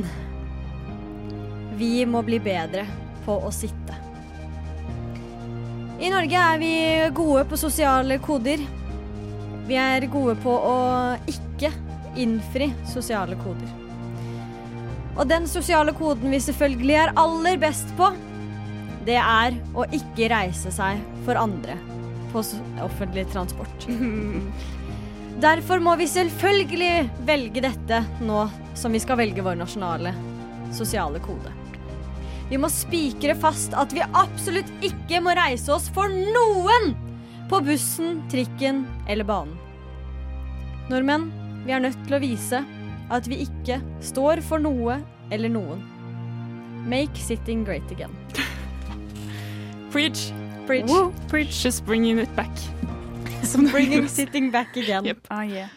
vi må bli bedre på å sitte. I Norge er vi gode på sosiale koder. Vi er gode på å ikke innfri sosiale koder. Og den sosiale koden vi selvfølgelig er aller best på, det er å ikke reise seg for andre på offentlig transport. Derfor må vi selvfølgelig velge dette nå som vi skal velge vår nasjonale sosiale kode. Vi må spikre fast at vi absolutt ikke må reise oss for noen på bussen, trikken eller banen. Nordmenn, vi er nødt til å vise at vi ikke står for noe eller noen. Make sitting great again. Preach. Preach. Preach. Just bringing it back. Bringing sitting back again. Ah, yeah.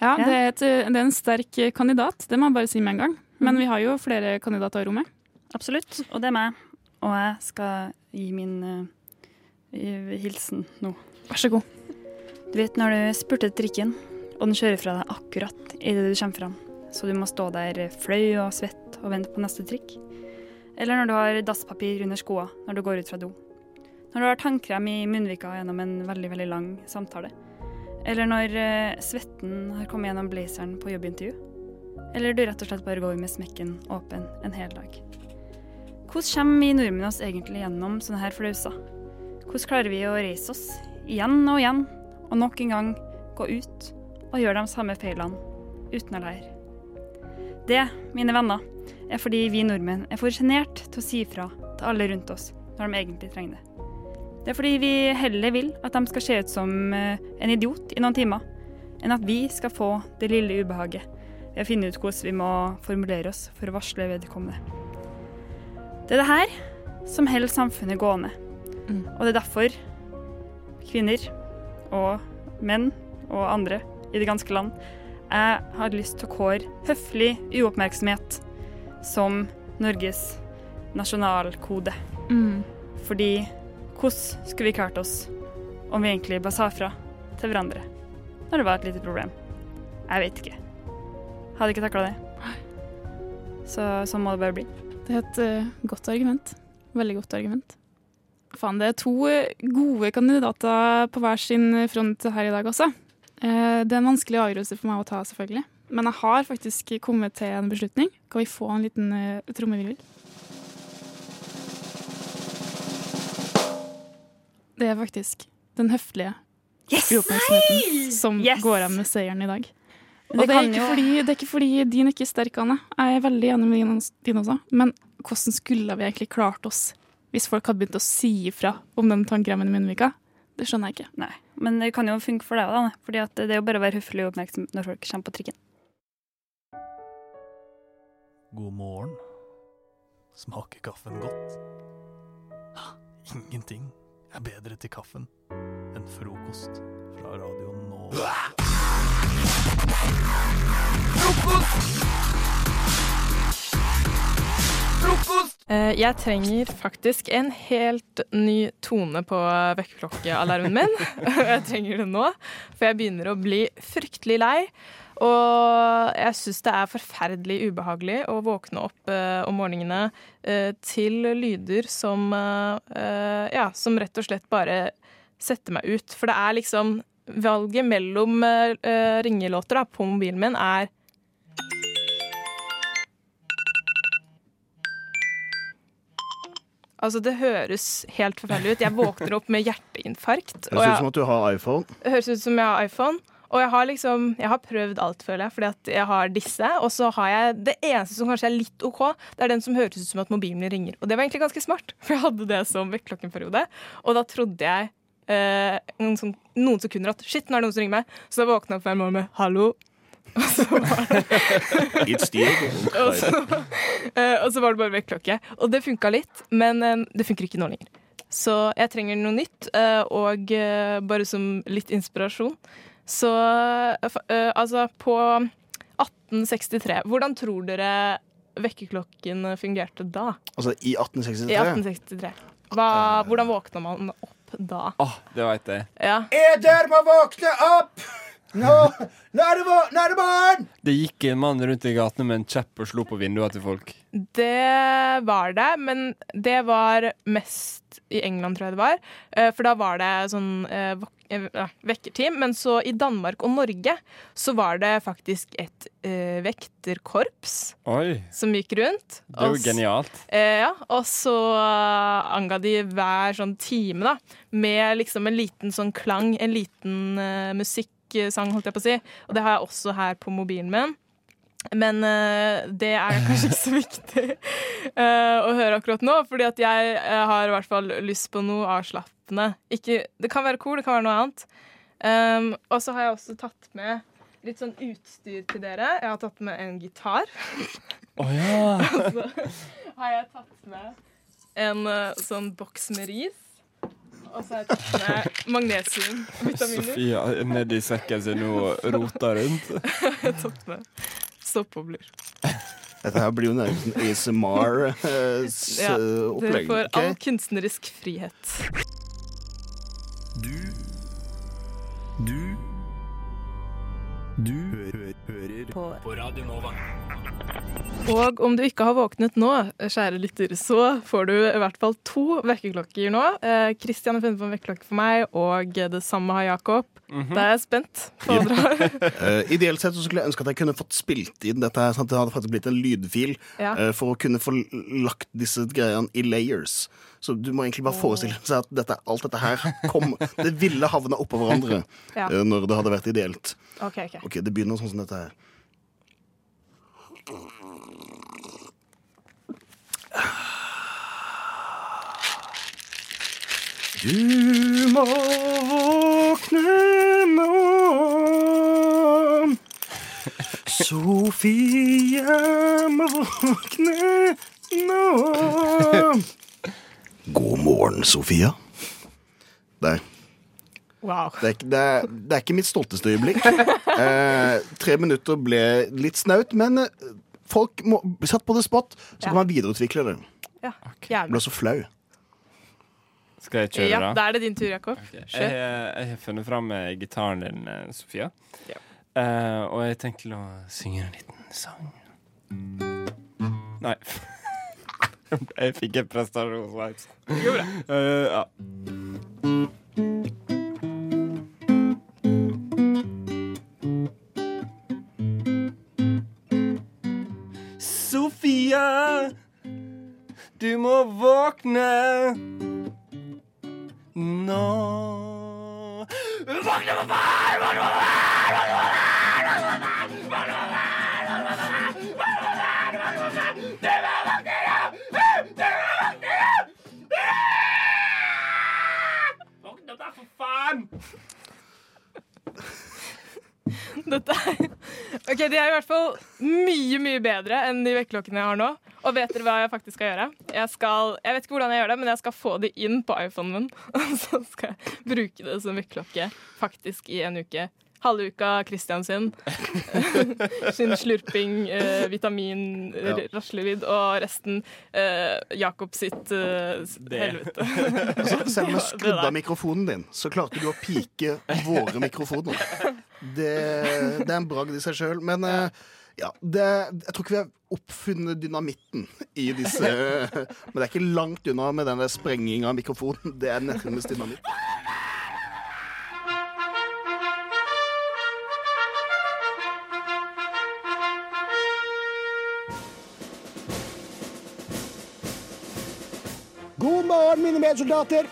Ja, det er, et, det er en sterk kandidat, det må jeg bare si med en gang. Men vi har jo flere kandidater i rommet. Absolutt, og det er meg. Og jeg skal gi min uh, hilsen nå. Vær så god. Du vet når du spurter trikken, og den kjører fra deg akkurat idet du kommer fram, så du må stå der flau og svett og vente på neste trikk? Eller når du har dasspapir under skoa når du går ut fra do? Når du har tannkrem i munnvika gjennom en veldig, veldig lang samtale? Eller når eh, svetten har kommet gjennom blazeren på jobbintervju? Eller du rett og slett bare går med smekken åpen en hel dag? Hvordan kommer vi nordmenn oss egentlig gjennom sånne her flauser? Hvordan klarer vi å reise oss igjen og igjen, og nok en gang gå ut og gjøre de samme feilene uten å lære? Det, mine venner, er fordi vi nordmenn er for sjenerte til å si fra til alle rundt oss når de egentlig trenger det. Det er fordi vi heller vil at de skal se ut som eh, en idiot i noen timer, enn at vi skal få det lille ubehaget ved å finne ut hvordan vi må formulere oss for å varsle vedkommende. Det er det her som holder samfunnet gående. Og det er derfor kvinner og menn og andre i det ganske land jeg har lyst til å kåre høflig uoppmerksomhet som Norges nasjonalkode. Mm. Fordi hvordan skulle vi klart oss om vi egentlig bare sa fra til hverandre når det var et lite problem? Jeg vet ikke. Hadde ikke takla det. Så sånn må det bare bli. Det er et uh, godt argument. Veldig godt argument. Faen, det er to eh, gode kandidater på hver sin front her i dag også. Eh, det er en vanskelig avgjørelse for meg å ta, selvfølgelig. Men jeg har faktisk kommet til en beslutning. Kan vi få en liten uh, trommevirvel? Det er faktisk den høflige uoppmerksomheten som Yes! går av med seieren i dag. Og det det er, ikke fordi, det er ikke fordi din ikke er sterk, Anne. Jeg er veldig enig med din, din også. Men hvordan skulle vi egentlig klart oss hvis folk hadde begynt å si ifra om den tannkremen i munnvika? Det skjønner jeg ikke. Nei, men det kan jo funke for deg òg. Fordi det er jo bare å være høflig og oppmerksom når folk kommer på trikken. God morgen. Smaker kaffen godt? Ingenting er bedre til kaffen enn frokost fra Radio Frokost! Frokost! Jeg trenger faktisk en helt ny tone på vekkerklokkealarmen min. jeg trenger det nå, for jeg begynner å bli fryktelig lei. Og jeg syns det er forferdelig ubehagelig å våkne opp eh, om morgenene eh, til lyder som eh, Ja, som rett og slett bare setter meg ut. For det er liksom Valget mellom eh, ringelåter da, på mobilen min er Altså, det høres helt forferdelig ut. Jeg våkner opp med hjerteinfarkt. Ser ut som at du har iPhone. Høres ut som jeg har iPhone. Og jeg har liksom Jeg har prøvd alt, føler jeg, fordi at jeg har disse. Og så har jeg Det eneste som kanskje er litt OK, det er den som høres ut som at mobilen min ringer. Og det var egentlig ganske smart, for jeg hadde det som vekkerklokkenperiode. Og da trodde jeg eh, noen, som, noen sekunder at shit, nå er det noen som ringer meg. Så da våkna jeg opp hver morgen med hallo. Og så var det It's og, så, eh, og så var det bare vekkerklokke. Og det funka litt, men eh, det funker ikke nå lenger. Så jeg trenger noe nytt, eh, og eh, bare som litt inspirasjon. Så eh, eh, altså, på 1863 Hvordan tror dere vekkerklokken fungerte da? Altså i 1863. I 1863. Hva, hvordan våkna man opp da? Åh, det veit jeg. Ja. Eder må våkne opp! Nå, nå er det, nå er det barn! Det gikk en mann rundt i gatene med en kjepp og slo på vinduene til folk. Det var det, men det var mest i England, tror jeg det var. Eh, For da var det sånn eh, vekkerteam. Men så i Danmark og Norge så var det faktisk et eh, vekterkorps Oi, som gikk rundt. det er jo og, genialt. Eh, ja, og så eh, anga de hver sånn time, da, med liksom en liten sånn klang, en liten eh, musikksang, holdt jeg på å si. Og det har jeg også her på mobilen min. Men eh, det er kanskje ikke så viktig eh, å høre akkurat nå, fordi at jeg eh, har i hvert fall lyst på noe avslappende. Ikke, det kan være cool, det kan være noe annet. Um, og så har jeg også tatt med litt sånn utstyr til dere. Jeg har tatt med en gitar. Oh, ja. Og så har jeg tatt med en sånn boks med ris. Og så har jeg tatt med magnesiumvitaminer. Sofia er nedi sekken sin og roter rundt. Tatt med soppbobler. Dette her blir jo nærmest en ASMR-opplegg. dere får all kunstnerisk frihet. Du Du Du hø hører på. på Radio Nova. Og om du ikke har våknet nå, kjære lytter, så får du i hvert fall to vekkerklokker nå. Eh, har funnet på en vekkerklokke for meg, og det samme har Jakob. Mhm. Da er jeg spent på dere har. Eh, ideelt sett så skulle jeg ønske at jeg kunne fått spilt inn dette her, sånn at det hadde faktisk blitt en lydfil Ja. uh, for å kunne få lagt disse greiene i layers. Så du må egentlig bare forestille seg at dette, alt dette her kom Det ville havna oppå hverandre Ja. uh, når det hadde vært ideelt. OK, okay. Ok, Det begynner sånn som dette her. Du må våkne nå. Sofie må våkne nå. God morgen, Sofia. Der. Wow. Det er, det, er, det er ikke mitt stolteste øyeblikk. Eh, tre minutter ble litt snaut, men eh, folk må satt på det spot, så Ja. kan man videreutvikle det. Ja, Jeg ble så flau. Skal jeg kjøre, Ja, da? da er det din tur, Jakob. Jeg, jeg har funnet fram med gitaren din, Sofia. Sofia. Uh, og jeg tenkte å synge en liten sang. Nei. jeg fikk en prestasjonsveis. Det går bra. Eh, ja. Sofia, du må våkne nå. Våkne, for faen! Våkne, for Dette er OK, de er i hvert fall mye, mye bedre enn de vekkerklokkene jeg har nå. Og vet dere hva jeg faktisk skal gjøre? Jeg, skal, jeg vet ikke hvordan jeg gjør det, men jeg skal få det inn på iPhonen min. Og så skal jeg bruke det som vekkerklokke faktisk i en uke. Halve uka Christian sin. sin slurping, eh, vitamin, Ja. raslevidd og resten eh, Jakob sitt eh, helvete. Altså, selv om jeg skrudd av mikrofonen din, så klarte du å pike våre mikrofoner. Det, det er en bragd i seg sjøl. Men eh, ja, det, jeg tror ikke vi har oppfunnet dynamitten i disse Men det er ikke langt unna med den der sprenginga av mikrofonen. Det er nærmest dynamitt. God morgen, mine medsoldater.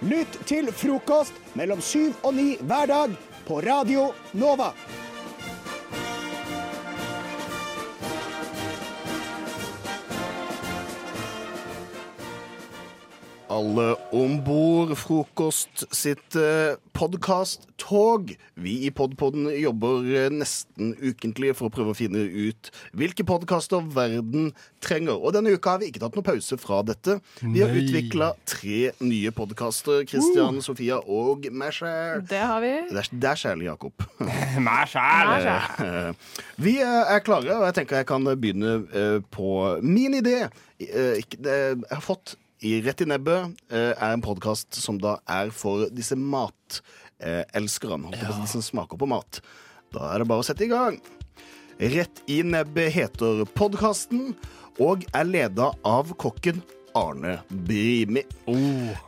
Lytt til frokost mellom syv og ni hver dag på Radio Nova. Alle om bord Frokost sitt eh, podkast-tog. Vi i Podpodden jobber eh, nesten ukentlig for å prøve å finne ut hvilke podkaster verden trenger. Og denne uka har vi ikke tatt noen pause fra dette. Vi har utvikla tre nye podkaster. Christian, Sofia og meg sjæl. Det har vi. Det er, sjæl, Jakob. Meg sjæl. Vi eh, er klare, og jeg tenker jeg kan begynne på min idé. Jeg har fått i Rett i nebbet eh, er en podkast som da er for disse matelskerne. Eh, si, De som smaker på mat. Da er det bare å sette i gang. Rett i nebbet heter podkasten og er leda av kokken Arne Brimi.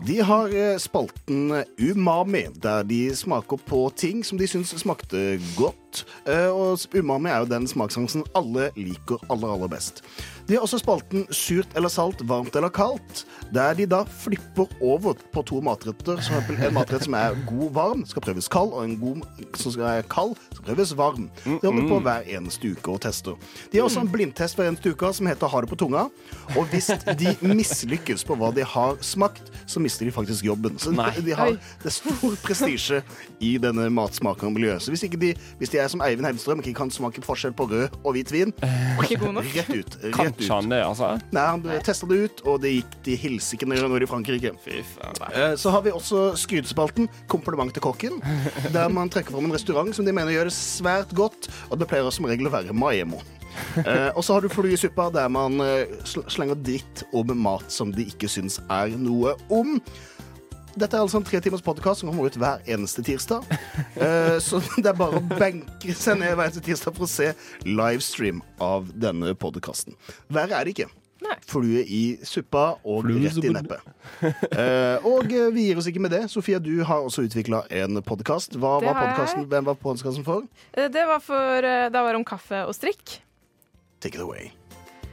De har eh, spalten Umami, der de smaker på ting som de syns smakte godt. Eh, Og umami er jo den smakssansen alle liker aller, aller best. De har også spalten Surt eller salt, varmt eller kaldt, der de da flipper over på to matretter. For en matrett som er god varm, skal prøves kald, og en god som skal være kald, skal prøves varm. De holder på hver eneste uke og tester. De har også en blindtest hver eneste uke som heter Ha det på tunga. Og hvis de mislykkes på hva de har smakt, så mister de faktisk jobben. Så de har, det er stor prestisje i denne matsmakermiljøet. Så hvis, ikke de, hvis de jeg som Eivind Hellstrøm ikke kan smake forskjell på rød og hvit vin. Ikke god nok. Rett ut. Rett Kan ut. han det, altså? Nei, han testa det ut, og det gikk til helsike når han var i Frankrike. Eh, Så har vi også skrytespalten Kompliment til kokken, der man trekker fram en restaurant som de mener gjør det svært godt, og det pleier som regel å være Maemo. Eh, og så har du Fly i suppa, der man eh, slenger dritt om mat som de ikke syns er noe om. Dette er altså en tre timers podkast som kommer ut hver eneste tirsdag. Eh, så det er bare å benke seg ned hver eneste tirsdag for å se livestream av denne podkasten. Verre er det ikke. Flue i suppa og Flue rett i neppet. Eh, og eh, vi gir oss ikke med det. Sofia, du har også utvikla en podkast. Hvem var podkasten for? Eh, Det var for Det var om kaffe og strikk. Take it away.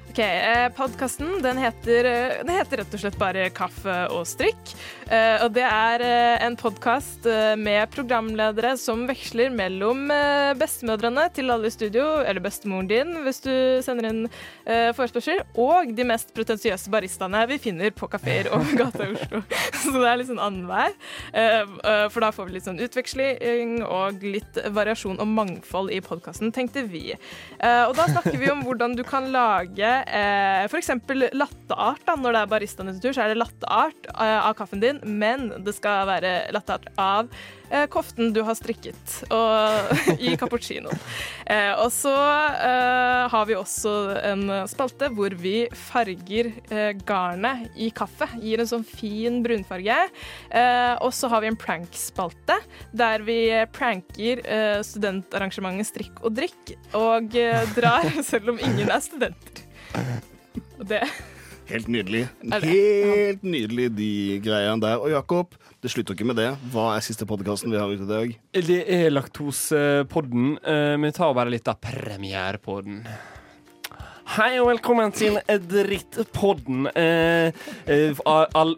Ok, eh, Podkasten den heter, eh, heter rett og slett bare Kaffe og strikk. Eh, og det er eh, en podkast eh, med programledere som veksler mellom eh, bestemødrene til alle i studio, eller bestemoren din hvis du sender inn forespørsel, og de mest pretensiøse baristaene vi finner på kafeer over gata i Oslo. Så det er litt sånn annenhver. For da får vi litt sånn utveksling og litt variasjon og mangfold i podkasten, tenkte vi. Og da snakker vi om hvordan du kan lage eh, f.eks. latteart. Da. Når det er baristaenes tur, så er det latteart eh, av kaffen din, men det skal være latteart av eh, koften du har strikket og, i cappuccinoen. Eh, og så eh, har vi også en spalte hvor vi farger eh, garnet i kaffe. Gir en sånn fin brunfarge. Eh, og så har vi en prank-spalte der vi pranker studentarrangementet Strikk og drikk, og drar selv om ingen er studenter. Det Helt nydelig. Helt nydelig, de greiene der. Og Jakob, det slutter ikke med det. Hva er siste podkasten vi har ute i dag? Det er Laktosepodden. Eh, Vi tar bare litt av premierepodden. Hei og velkommen til Drittpodden. Eh, eh,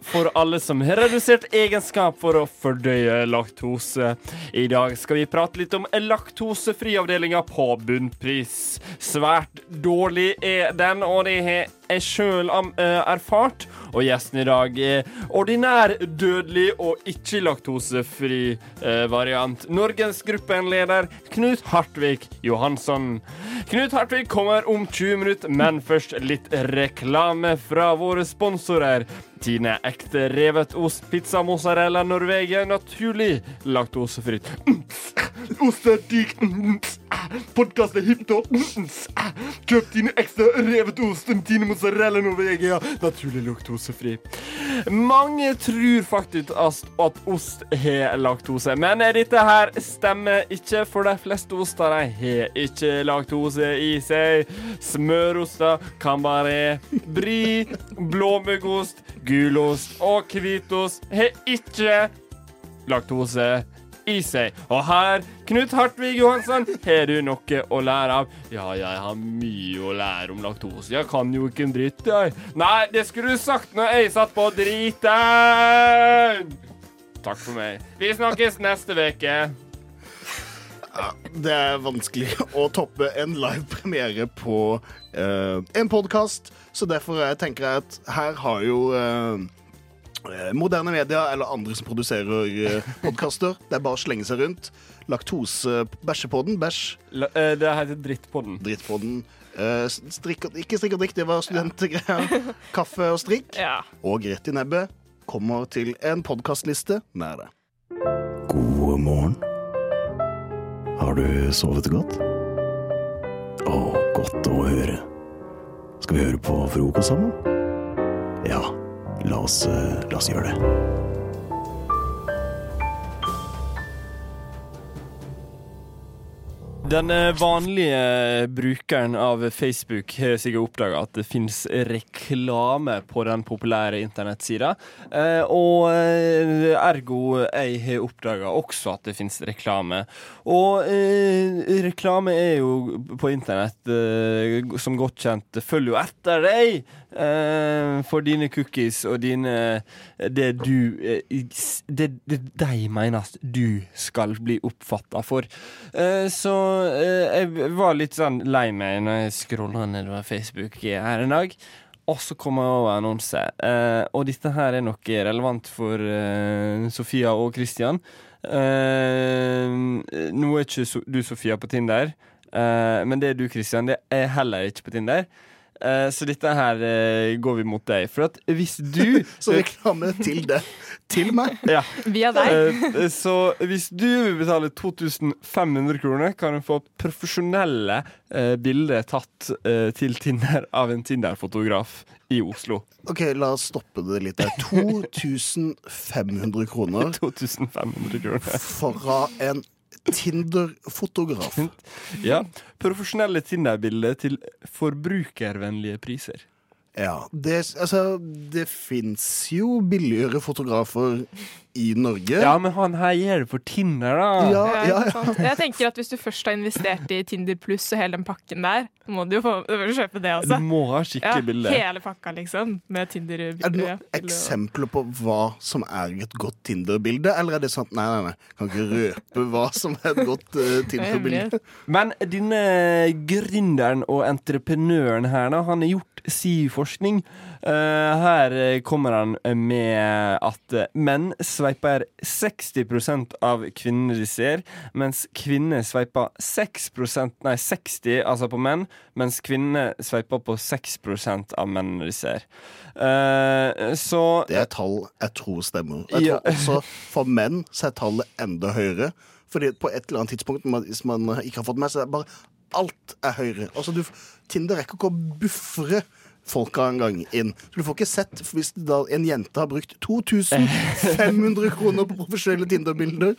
for alle som har redusert egenskap for å fordøye laktose. I dag skal vi prate litt om laktosefriavdelinga på Bunnpris. Svært dårlig er den, og det har jeg sjøl erfart. Og gjesten i dag er ordinær dødelig og ikke laktosefri eh, variant. Norges gruppenleder Knut Hartvig Johansson. Knut Hartvig kommer om 20 minutter, men først litt reklame fra våre sponsorer. Tine ekte revet ost, pizza mozzarella Norvegia, naturlig laktosefritt. Ost er digg. Podkast er hipt og Kjøp dine ekstra revet ost, Tine mozzarella Norvegia, naturlig laktosefri. Mange tror faktisk at ost har laktose, men dette her stemmer ikke, for de fleste oster har ikke laktose i seg. Smøroster kan bare bri, blåmuggost, gulost og hvitost har ikke laktose i seg. Og her, Knut Hartvig Johansson, har du noe å lære av. Ja, jeg har mye å lære om laktose. Jeg kan jo ikke en dritt, jeg. Nei, det skulle du sagt når jeg satt på driten! Takk for meg. Vi snakkes neste uke. Det er vanskelig å toppe en live premiere på uh, en podkast, så derfor jeg tenker jeg at her har jo eh, eh, moderne media eller andre som produserer eh, podkaster. Det er bare å slenge seg rundt. Laktose Bæsjepodden. Bæsj. eh, det heter Drittpodden. Drittpodden. Eh, strikk og, ikke strikk og drikk, det var studentgreier. Kaffe og strikk. Og rett i nebbet kommer til en podkastliste nær deg. God morgen. Har du sovet godt? Å, godt å høre. Skal vi høre på frokost sammen? Ja, la oss, eh, la oss gjøre det. Den eh, vanlige brukeren av Facebook har sikkert oppdaga at det finnes reklame på den populære internettsida. Eh, og eh, ergo jeg har oppdaga også at det finnes reklame. Og eh, reklame er jo på internett, eh, som godt kjent, følger jo etter deg eh, for dine cookies og dine Det du eh, Det, det de mener du skal bli oppfatta for. Eh, så eh, jeg var litt sånn lei meg når jeg scrolla nedover Facebook her en dag. Og så kom jeg over annonse. Eh, og dette her er nok relevant for eh, Sofia og Christian. Eh, nå er ikke du, Sofia, på Tinder. Eh, men det er du, Christian. Det er heller ikke på Tinder. Eh, så dette her uh, går vi mot deg. For at hvis du Så reklame til det. Til meg. Ja. Via deg. uh, så hvis du vil betale 2500 kroner, kan du få profesjonelle bilder tatt til Tinder av en Tinder-fotograf i Oslo. OK, la oss stoppe det litt der. 2500 kroner 2500 kroner. fra en Tinder-fotograf. Ja. Profesjonelle Tinder-bilder til forbrukervennlige priser. Ja, det, altså, det fins jo billigere fotografer i Norge. Ja, men han her gjør det for Tinder, da. Ja, Ja, ja? Jeg tenker at Hvis du først har investert i Tinder pluss og hele den pakken der, må du jo få, du kjøpe det også. Du må ha skikkelig bilde. Hele pakka, liksom. Med Tinder. Er det noen eksempler på hva som er et godt Tinder-bilde, eller er det sånn nei, nei, nei, kan ikke røpe hva som er et godt uh, Tinder-bilde? Men denne gründeren og entreprenøren her, da, han har gjort SIU-forskning. Eh, her kommer han med at menn sveiper 60% av kvinnene de ser, mens kvinner sveiper 6% nei 60 altså på menn, mens kvinner sveiper på 6% av mennene de ser. Eh, så Det er tall jeg tror stemmer. Jeg tror Ja. også for menn så er tallet enda høyere. Fordi på et eller annet tidspunkt, hvis man ikke har fått med seg, bare alt er høyere. Altså, du, Tinder rekker ikke å buffre folka en gang inn. Så du får ikke sett hvis en jente har brukt 2500 kroner på profesjonelle Tinder-bilder.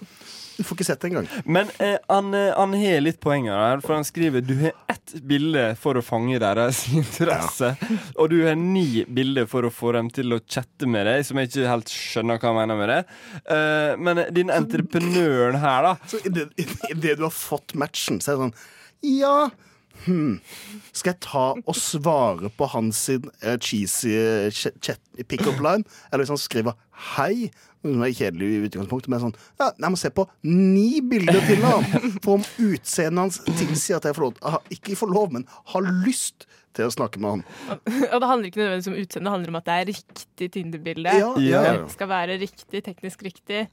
Du får ikke sett det engang. Men eh, han, eh, han har litt poenger her, for han skriver du har ett bilde for å fange deres interesse, og du har ni bilder for å få dem til å chatte med deg, som jeg ikke helt skjønner hva han mener med det. Eh, men din entreprenøren her, da Så idet det du har fått matchen, så er det sånn Ja, Hmm. skal jeg ta og svare på hans sin, eh, cheesy chat pick-up line? Eller hvis han skriver 'hei', som er kjedelig i utgangspunktet, men sånn ja, Jeg må se på ni bilder til ham for om utseendet hans tilsier at jeg får lov, ah, ikke får lov, men har lyst til å snakke med han. Og det handler ikke nødvendigvis om utseende, det handler om at det er riktig Tinder-bilde. Ja, ja, ja. Det skal være riktig, teknisk riktig.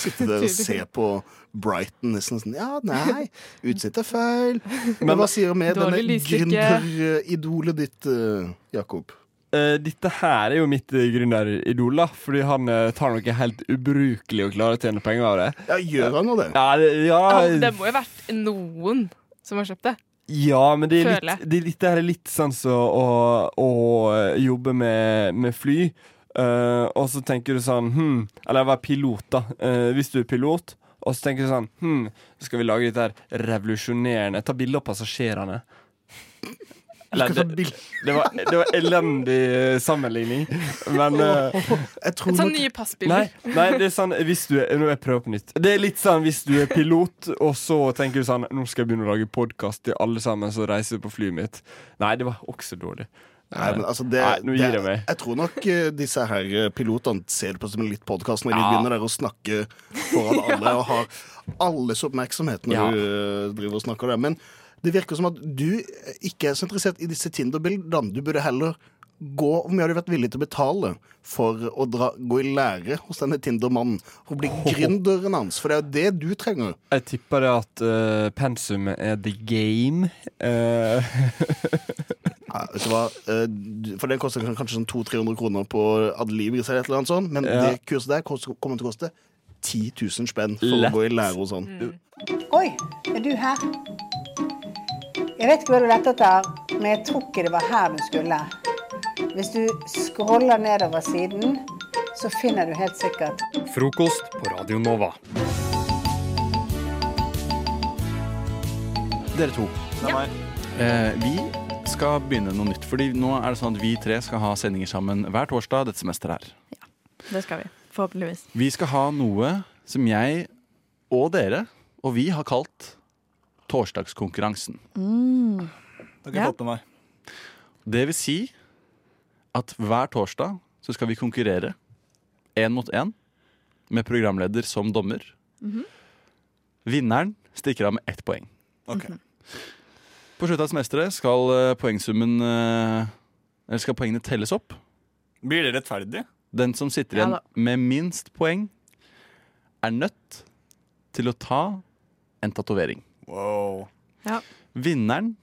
Sitte der og se på Brighton nesten sånn Ja, nei, utsett er feil. Men hva sier du med denne gründeridolet ditt, eh, Jakob? Uh, dette her er jo mitt uh, gründeridol, da. Fordi han uh, tar noe helt ubrukelig og klarer å tjene penger av det. Ja, Gjør han nå det? Ja, det, ja, Ja, det må jo ha vært noen som har kjøpt det. Ja, men det er litt, det, er litt, det er litt sånn som å, å eh, jobbe med, med fly. Eh, og så tenker du sånn hm, Eller være pilot, da. Uh, hvis du er pilot, og så tenker du sånn hm, Skal vi lage dette her revolusjonerende? Ta bilde av passasjerene. Eller, det, det, var, det var elendig eh, sammenligning, men uh, Jeg tror Sånn nye passbilder. Nei, nei, det er sånn hvis du er, Nå jeg prøver på nytt. Det er litt sånn hvis du er pilot, og så tenker du sånn Nå skal jeg begynne å lage podkast til alle sammen som reiser på flyet mitt. Nei, det var også dårlig. Nei, men altså det, Nei, nå gir jeg meg. Jeg tror nok eh, disse her eh, pilotene ser det på som litt podkast når de Ja. begynner der å snakke foran alle og har alles oppmerksomhet når Ja. du eh, driver og snakker der. Men det virker som at du ikke er så interessert i disse Tinder-bildene. Du burde heller gå Hvor mye har du vært villig til å betale for å dra, gå i lære hos denne Tinder-mannen? Og bli gründeren hans? For det er jo det du trenger. Jeg tipper det at uh, pensumet er the game. Eh, vet du hva? Eh, For den koster kanskje sånn 200-300 kroner på Adelibris eller et eller annet sånt, men Ja. det kurset der kommer til å koste 10 000 spenn for Lett. å gå i lære hos han. Oi, er du her? Jeg vet ikke hva du lette etter, men jeg tror ikke det var her du skulle. Hvis du scroller nedover siden, så finner du helt sikkert Frokost på Radio Nova. Dere to. Det er Ja. Eh, vi skal begynne noe nytt. Fordi nå er det sånn at vi tre skal ha sendinger sammen hver torsdag dette semesteret her. Ja, Det skal vi. Forhåpentligvis. Vi skal ha noe som jeg og dere og vi har kalt torsdagskonkurransen. Mm. Det har ikke Ja. fått med meg. Det vil si at hver torsdag så skal vi konkurrere én mot én med programleder som dommer. Mhm. Vinneren stikker av med ett poeng. Ok. På slutten av semesteret skal eh, poengsummen eh, eller skal poengene telles opp. Blir det rettferdig? Den som sitter igjen ja, med minst poeng, er nødt til å ta en tatovering. Wow. Ja. Vinneren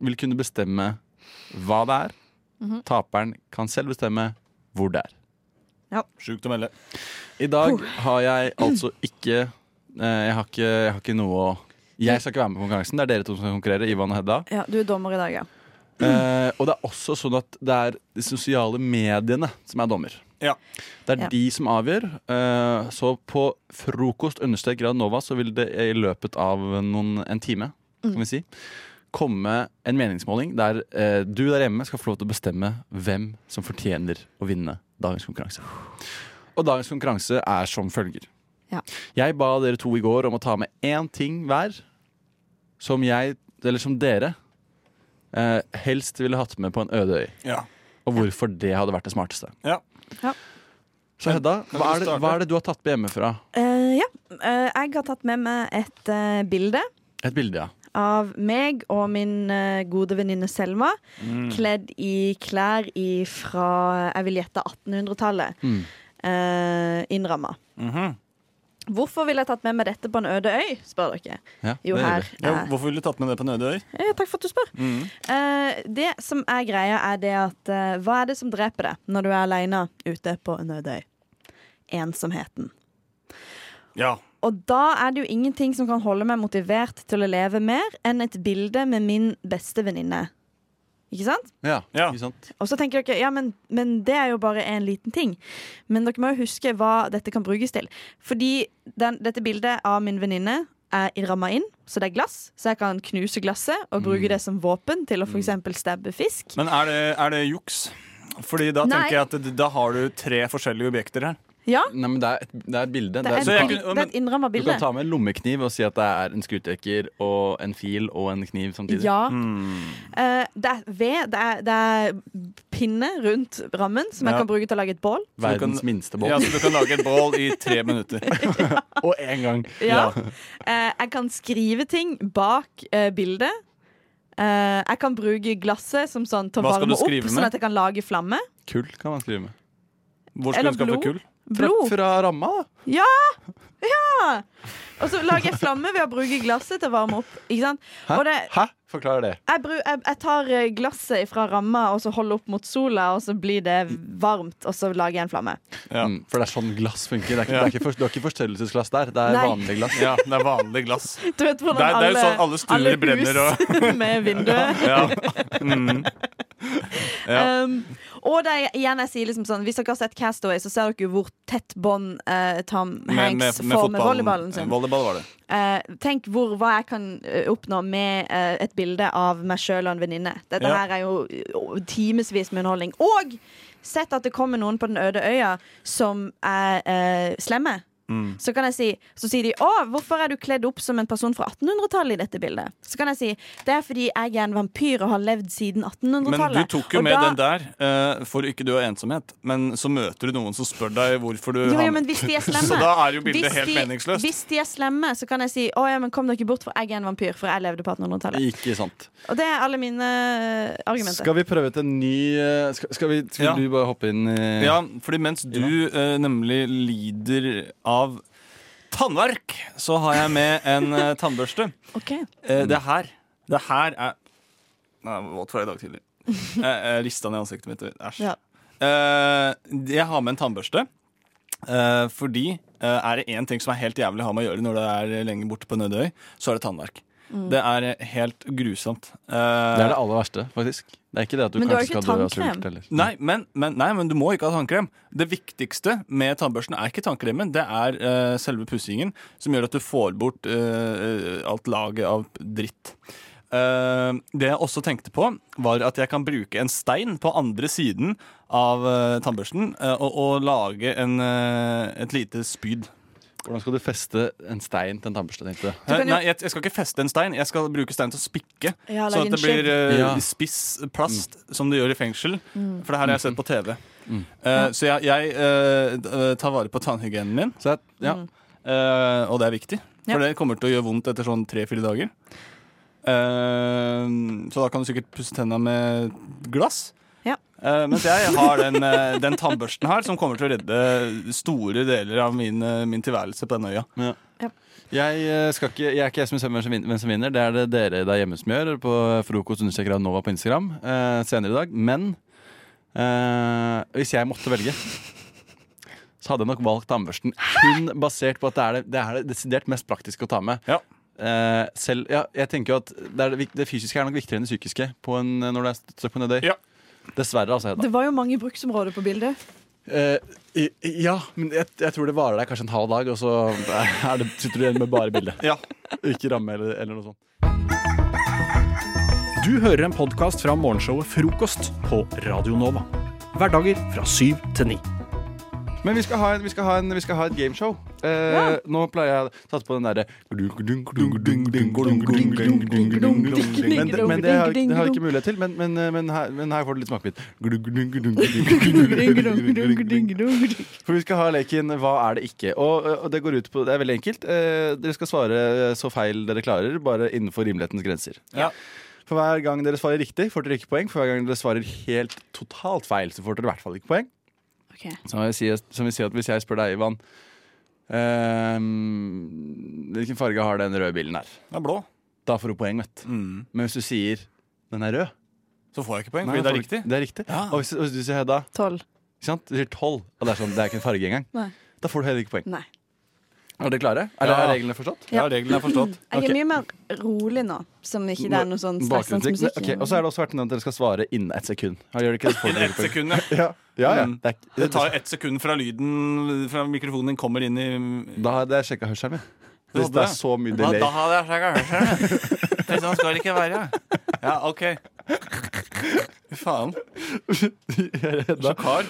vil kunne bestemme hva det er. Mhm. Taperen kan selv bestemme hvor det er. Ja. Sjukt å melde. I dag har jeg altså ikke eh, jeg, har ikke jeg har ikke noe å Jeg skal ikke være med på konkurransen. Det er dere to som skal konkurrere. Ivan og Hedda. Ja, du er dommer i dag, ja. Eh, og det er også sånn at det er de sosiale mediene som er dommer. Ja. Det er Ja. de som avgjør. Eh, så på frokost understrek Grad Nova så vil det i løpet av noen, en time Mm. kan vi si, komme en meningsmåling der eh, du der hjemme skal få lov til å bestemme hvem som fortjener å vinne dagens konkurranse. Og dagens konkurranse er som følger. Ja. Jeg ba dere to i går om å ta med én ting hver som jeg, eller som dere, eh, helst ville hatt med på en øde øy. Ja. Og hvorfor det hadde vært det smarteste. Ja. Ja. Så Hedda, hva er, det, hva er det du har tatt med hjemmefra? Eh, ja. Eh, jeg har tatt med meg et eh, bilde Et bilde, ja. av meg og min eh, gode venninne Selma. Mm. Kledd i klær i fra jeg vil gjette 1800-tallet. Mm. Uh, innramma. Mhm. Hvorfor ville jeg tatt med meg dette på en øde øy, spør dere. Ja, Jo, her ja, hvorfor ville du tatt med det på en øde øy? Ja, takk for at du spør. Mm. Eh, det som er greia, er det at eh, hva er det som dreper deg når du er aleine ute på en øde øy? Ensomheten. Ja. Og da er det jo ingenting som kan holde meg motivert til å leve mer enn et bilde med min beste venninne. Ikke sant? Ja, ikke sant? Og så tenker dere ja, men, men det er jo bare en liten ting. Men dere må jo huske hva dette kan brukes til. Fordi den, dette bildet av min venninne er ramma inn, så det er glass. Så jeg kan knuse glasset og bruke det som våpen til å f.eks. stabbe fisk. Men er det, er det juks? Fordi da Nei. tenker jeg at da har du tre forskjellige objekter her. Ja. Nei, men det er et, det er et bilde. Det er, et, kan- det er et innramma Du kan ta med en lommekniv og si at det er en skrutekker og en fil og en kniv samtidig. Ja. Hmm. Uh, det er ved, det er, det er pinne rundt rammen som Ja. jeg kan bruke til å lage et bål. Verdens minste bål. Ja, så du kan lage et bål i tre minutter. og én gang. Ja. Uh, jeg kan skrive ting bak uh, bildet. Eh, jeg kan bruke glasset som sånn til å Hva skal varme du opp, skrive med? sånn at jeg kan lage flamme. Kull kan man skrive med. Hvor Eller blod. Blod. Fra, fra ramma, da. Ja! Ja! Og så lager jeg flamme ved å bruke glasset til å varme opp. Ikke sant? Hæ? Og det, Hæ? Forklar det. jeg, bru, jeg, jeg tar eh, glasset fra ramma og så holder opp mot sola, og så blir det varmt, og så lager jeg en flamme. Mm, for det er sånn glass funker. Det er ikke, Ja. det er ikke, for, du har ikke forstørrelsesglass der. Det er Nei. vanlig glass. Ja, det er vanlig glass. Du vet hvordan Det er- det er jo alle, sånn alle stuer brenner og- med vinduet Ja. Mm. Ja. Um, og det er igjen jeg sier liksom sånn Hvis dere har sett Castaway, så ser dere jo hvor tett bånd uh, Tom Hanks med, med får med volleyballen sin. Volleyball var det. Uh, tenk hvor, hva jeg kan oppnå med uh, et bilde av meg sjøl og en venninne. Dette Ja. her er jo timevis med underholdning. Og sett at det kommer noen på den øde øya som er eh, slemme. Mm. Så kan jeg si Så sier de 'Å, hvorfor er du kledd opp som en person fra 1800-tallet i dette bildet?' Så kan jeg si 'Det er fordi jeg er en vampyr og har levd siden 1800-tallet'. Men du tok jo Og med da- den der uh, for ikke du har ensomhet. Men så møter du noen som spør deg hvorfor du Jo, har jo, men hvis de er slemme Så da er jo bildet helt de, meningsløst. Hvis de er slemme, så kan jeg si 'Å ja, men kom dere bort, for jeg er en vampyr', for jeg levde på 1800-tallet. Ikke sant. Og det er alle mine eh, argumenter. Skal vi prøve ut en ny uh, Skal, skal, vi, skal Ja. du bare hoppe inn i Ja, fordi mens du nemlig lider av tannverk, så har jeg med en eh, tannbørste. Okay. Eh, det her Det her er Nei, jeg var våt fra i dag tidlig. Jeg, jeg rista ned ansiktet mitt. Æsj. Ja. Eh, jeg har med en tannbørste. eh, fordi eh, er det én ting som er helt jævlig å ha med å gjøre når du er lenge borte på Nødøy, så er det tannverk. Mm. Det er helt grusomt. Uh, Det er det aller verste, faktisk. Det er ikke det at du Men du har kanskje ikke skal dø av tannkrem. sult. Nei men, men, nei, men du må ikke ha tannkrem. Det viktigste med tannbørsten er ikke tannkremen, det er uh, selve pussingen, som gjør at du får bort uh, alt laget av dritt. Uh, det jeg også tenkte på, var at jeg kan bruke en stein på andre siden av tannbørsten og, og lage en, et lite spyd. Hvordan skal du feste en stein til en tannbørste? tenkte? Eh, Nei, jeg, jeg skal ikke feste en stein. Jeg skal bruke stein til å spikke. Ja, lage sånn at det blir eh, Ja. spiss plast, som du gjør i fengsel. Mm. For det her har jeg sett på TV. Mm. Eh, Så jeg, jeg eh, d- tar vare på tannhygienen min. ja. Mm. Eh, og det er viktig, Ja. for det kommer til å gjøre vondt etter sånn tre-fire dager. Eh, så da kan du sikkert pusse tenna med glass. Ja. Eh, mens jeg har den, uh, den tannbørsten her som kommer til å redde store deler av min, uh, min tilværelse på denne øya. Ja. Jeg, eh, skal ikke, jeg er ikke jeg som bestemmer hvem som vinner. Det er det dere der hjemme som gjør på frokost understreker Nova på Instagram eh, senere i dag. Men eh, hvis jeg måtte velge, så hadde jeg nok valgt tannbørsten kun basert på at det er det, det, er det desidert mest praktiske å ta med. Eh, selv, ja, jeg tenker jo at det, er det, det fysiske er nok viktigere enn det psykiske på en, når du er stuck på Nedøy. Dessverre, altså. Hedda. Det var jo mange bruksområder på bildet. Eh, ja, men jeg, jeg tror det varer deg kanskje en halv dag, og så er det, sitter du igjen med bare bilde. Ikke ramme eller, eller noe sånt. Du hører en podkast fra morgenshowet Frokost på Radio Nova. Hverdager fra syv til ni. Men vi skal ha, en, vi skal ha, en, vi skal ha et gameshow. Eh, Nå pleier jeg å ta på den derre Men, men det har, det har jeg ikke mulighet til. Men, men, men, her, men her får du litt smakebit. For vi skal ha leken Hva er det ikke? Og, og det går ut på Det er veldig enkelt. Eh, Dere skal svare så feil dere klarer, bare innenfor rimelighetens grenser. Ja. For hver gang dere svarer riktig, får dere ikke poeng. For hver gang dere svarer helt totalt feil, så får dere i hvert fall ikke poeng. Som vi sier som vi sier at hvis jeg spør deg, Ivan Hvilken farge har den røde bilen her? Den er blå. Da får du poeng, vet du. Men hvis du sier den er rød Så får jeg ikke poeng, Nei, fordi det er riktig. Det er riktig. Og hvis, hvis du sier Hedda Tolv. Ikke sant? Du sier tolv, og det er sånn, det er ikke en farge engang. Nei. Da får du heller ikke poeng. Nei. Er dere klare? Er, Ja. er reglene forstått? Ja, reglene er forstått. Jeg er mye mer rolig nå, som ikke det er noe sånn stressende musikk. Ok, Og så er det også vært at dere skal svare innen ett sekund. Gjør det ikke det? Innen ett sekund, ja. ja. ja. Mm. Det, er, Det tar ett sekund fra lyden fra mikrofonen din kommer inn i Da hadde jeg sjekka hørselen min. Hvis det er så mye delay. da hadde jeg sjekka hørselen. Det sånn skal det ikke være. Ja, OK. Faen. Så kar.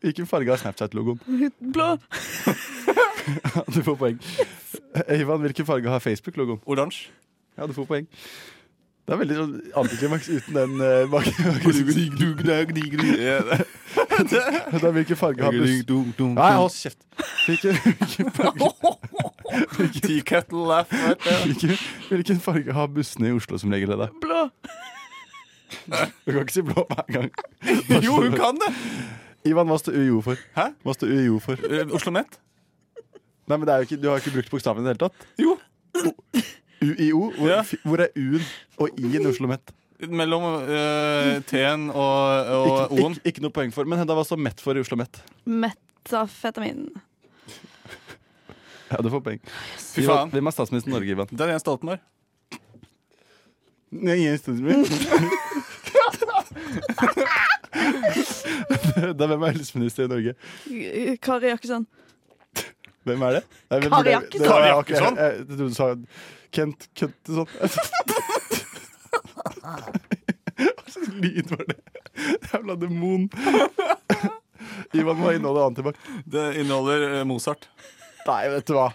Hvilken farge har Snapchat-logoen? Blå. Du får poeng. Ivan, hvilken farge har Facebook-logoen? Oransje. Ja, du får poeng. Det er veldig sånn antiklimaks uten den uh, bak... Hvilken farge har buss... Nei, hold kjeft. Hvilken, farge hvilken, hvilken farge har bussene i Oslo som regel? Da? Blå. Du kan ikke si blå hver gang. Jo, hun kan det! Ivan, hva står UiO for? Hæ? Hva står UiO for? Oslo Met. Nei, men det er jo ikke, Du har ikke brukt bokstavene i det hele tatt? Jo. UiO? Hvor, hvor er U-en og I-en i Oslo Met? Mellom uh, T-en og, og Ikke, O-en. ikke, ikke noe poeng for. Men Hedda, hva står Met for i Oslo Met? Metafetamin. Ja, du får poeng. Fy faen. Hvem er statsminister i Norge, Ivan? Det er Jens Stoltenberg. Nei, Jens Stoltenberg. Da, hvem er helseminister i Norge? Kari Jakkesson. Hvem er det? Nei, hvem- Kari Jakkesson. Kari Jakkesson? Jeg, jeg trodde du sa Kent Køntesson. Hva slags lyd var det? Jævla demon. Ivan, hva inneholder antibac? Det inneholder eh, Mozart. Nei, vet du hva.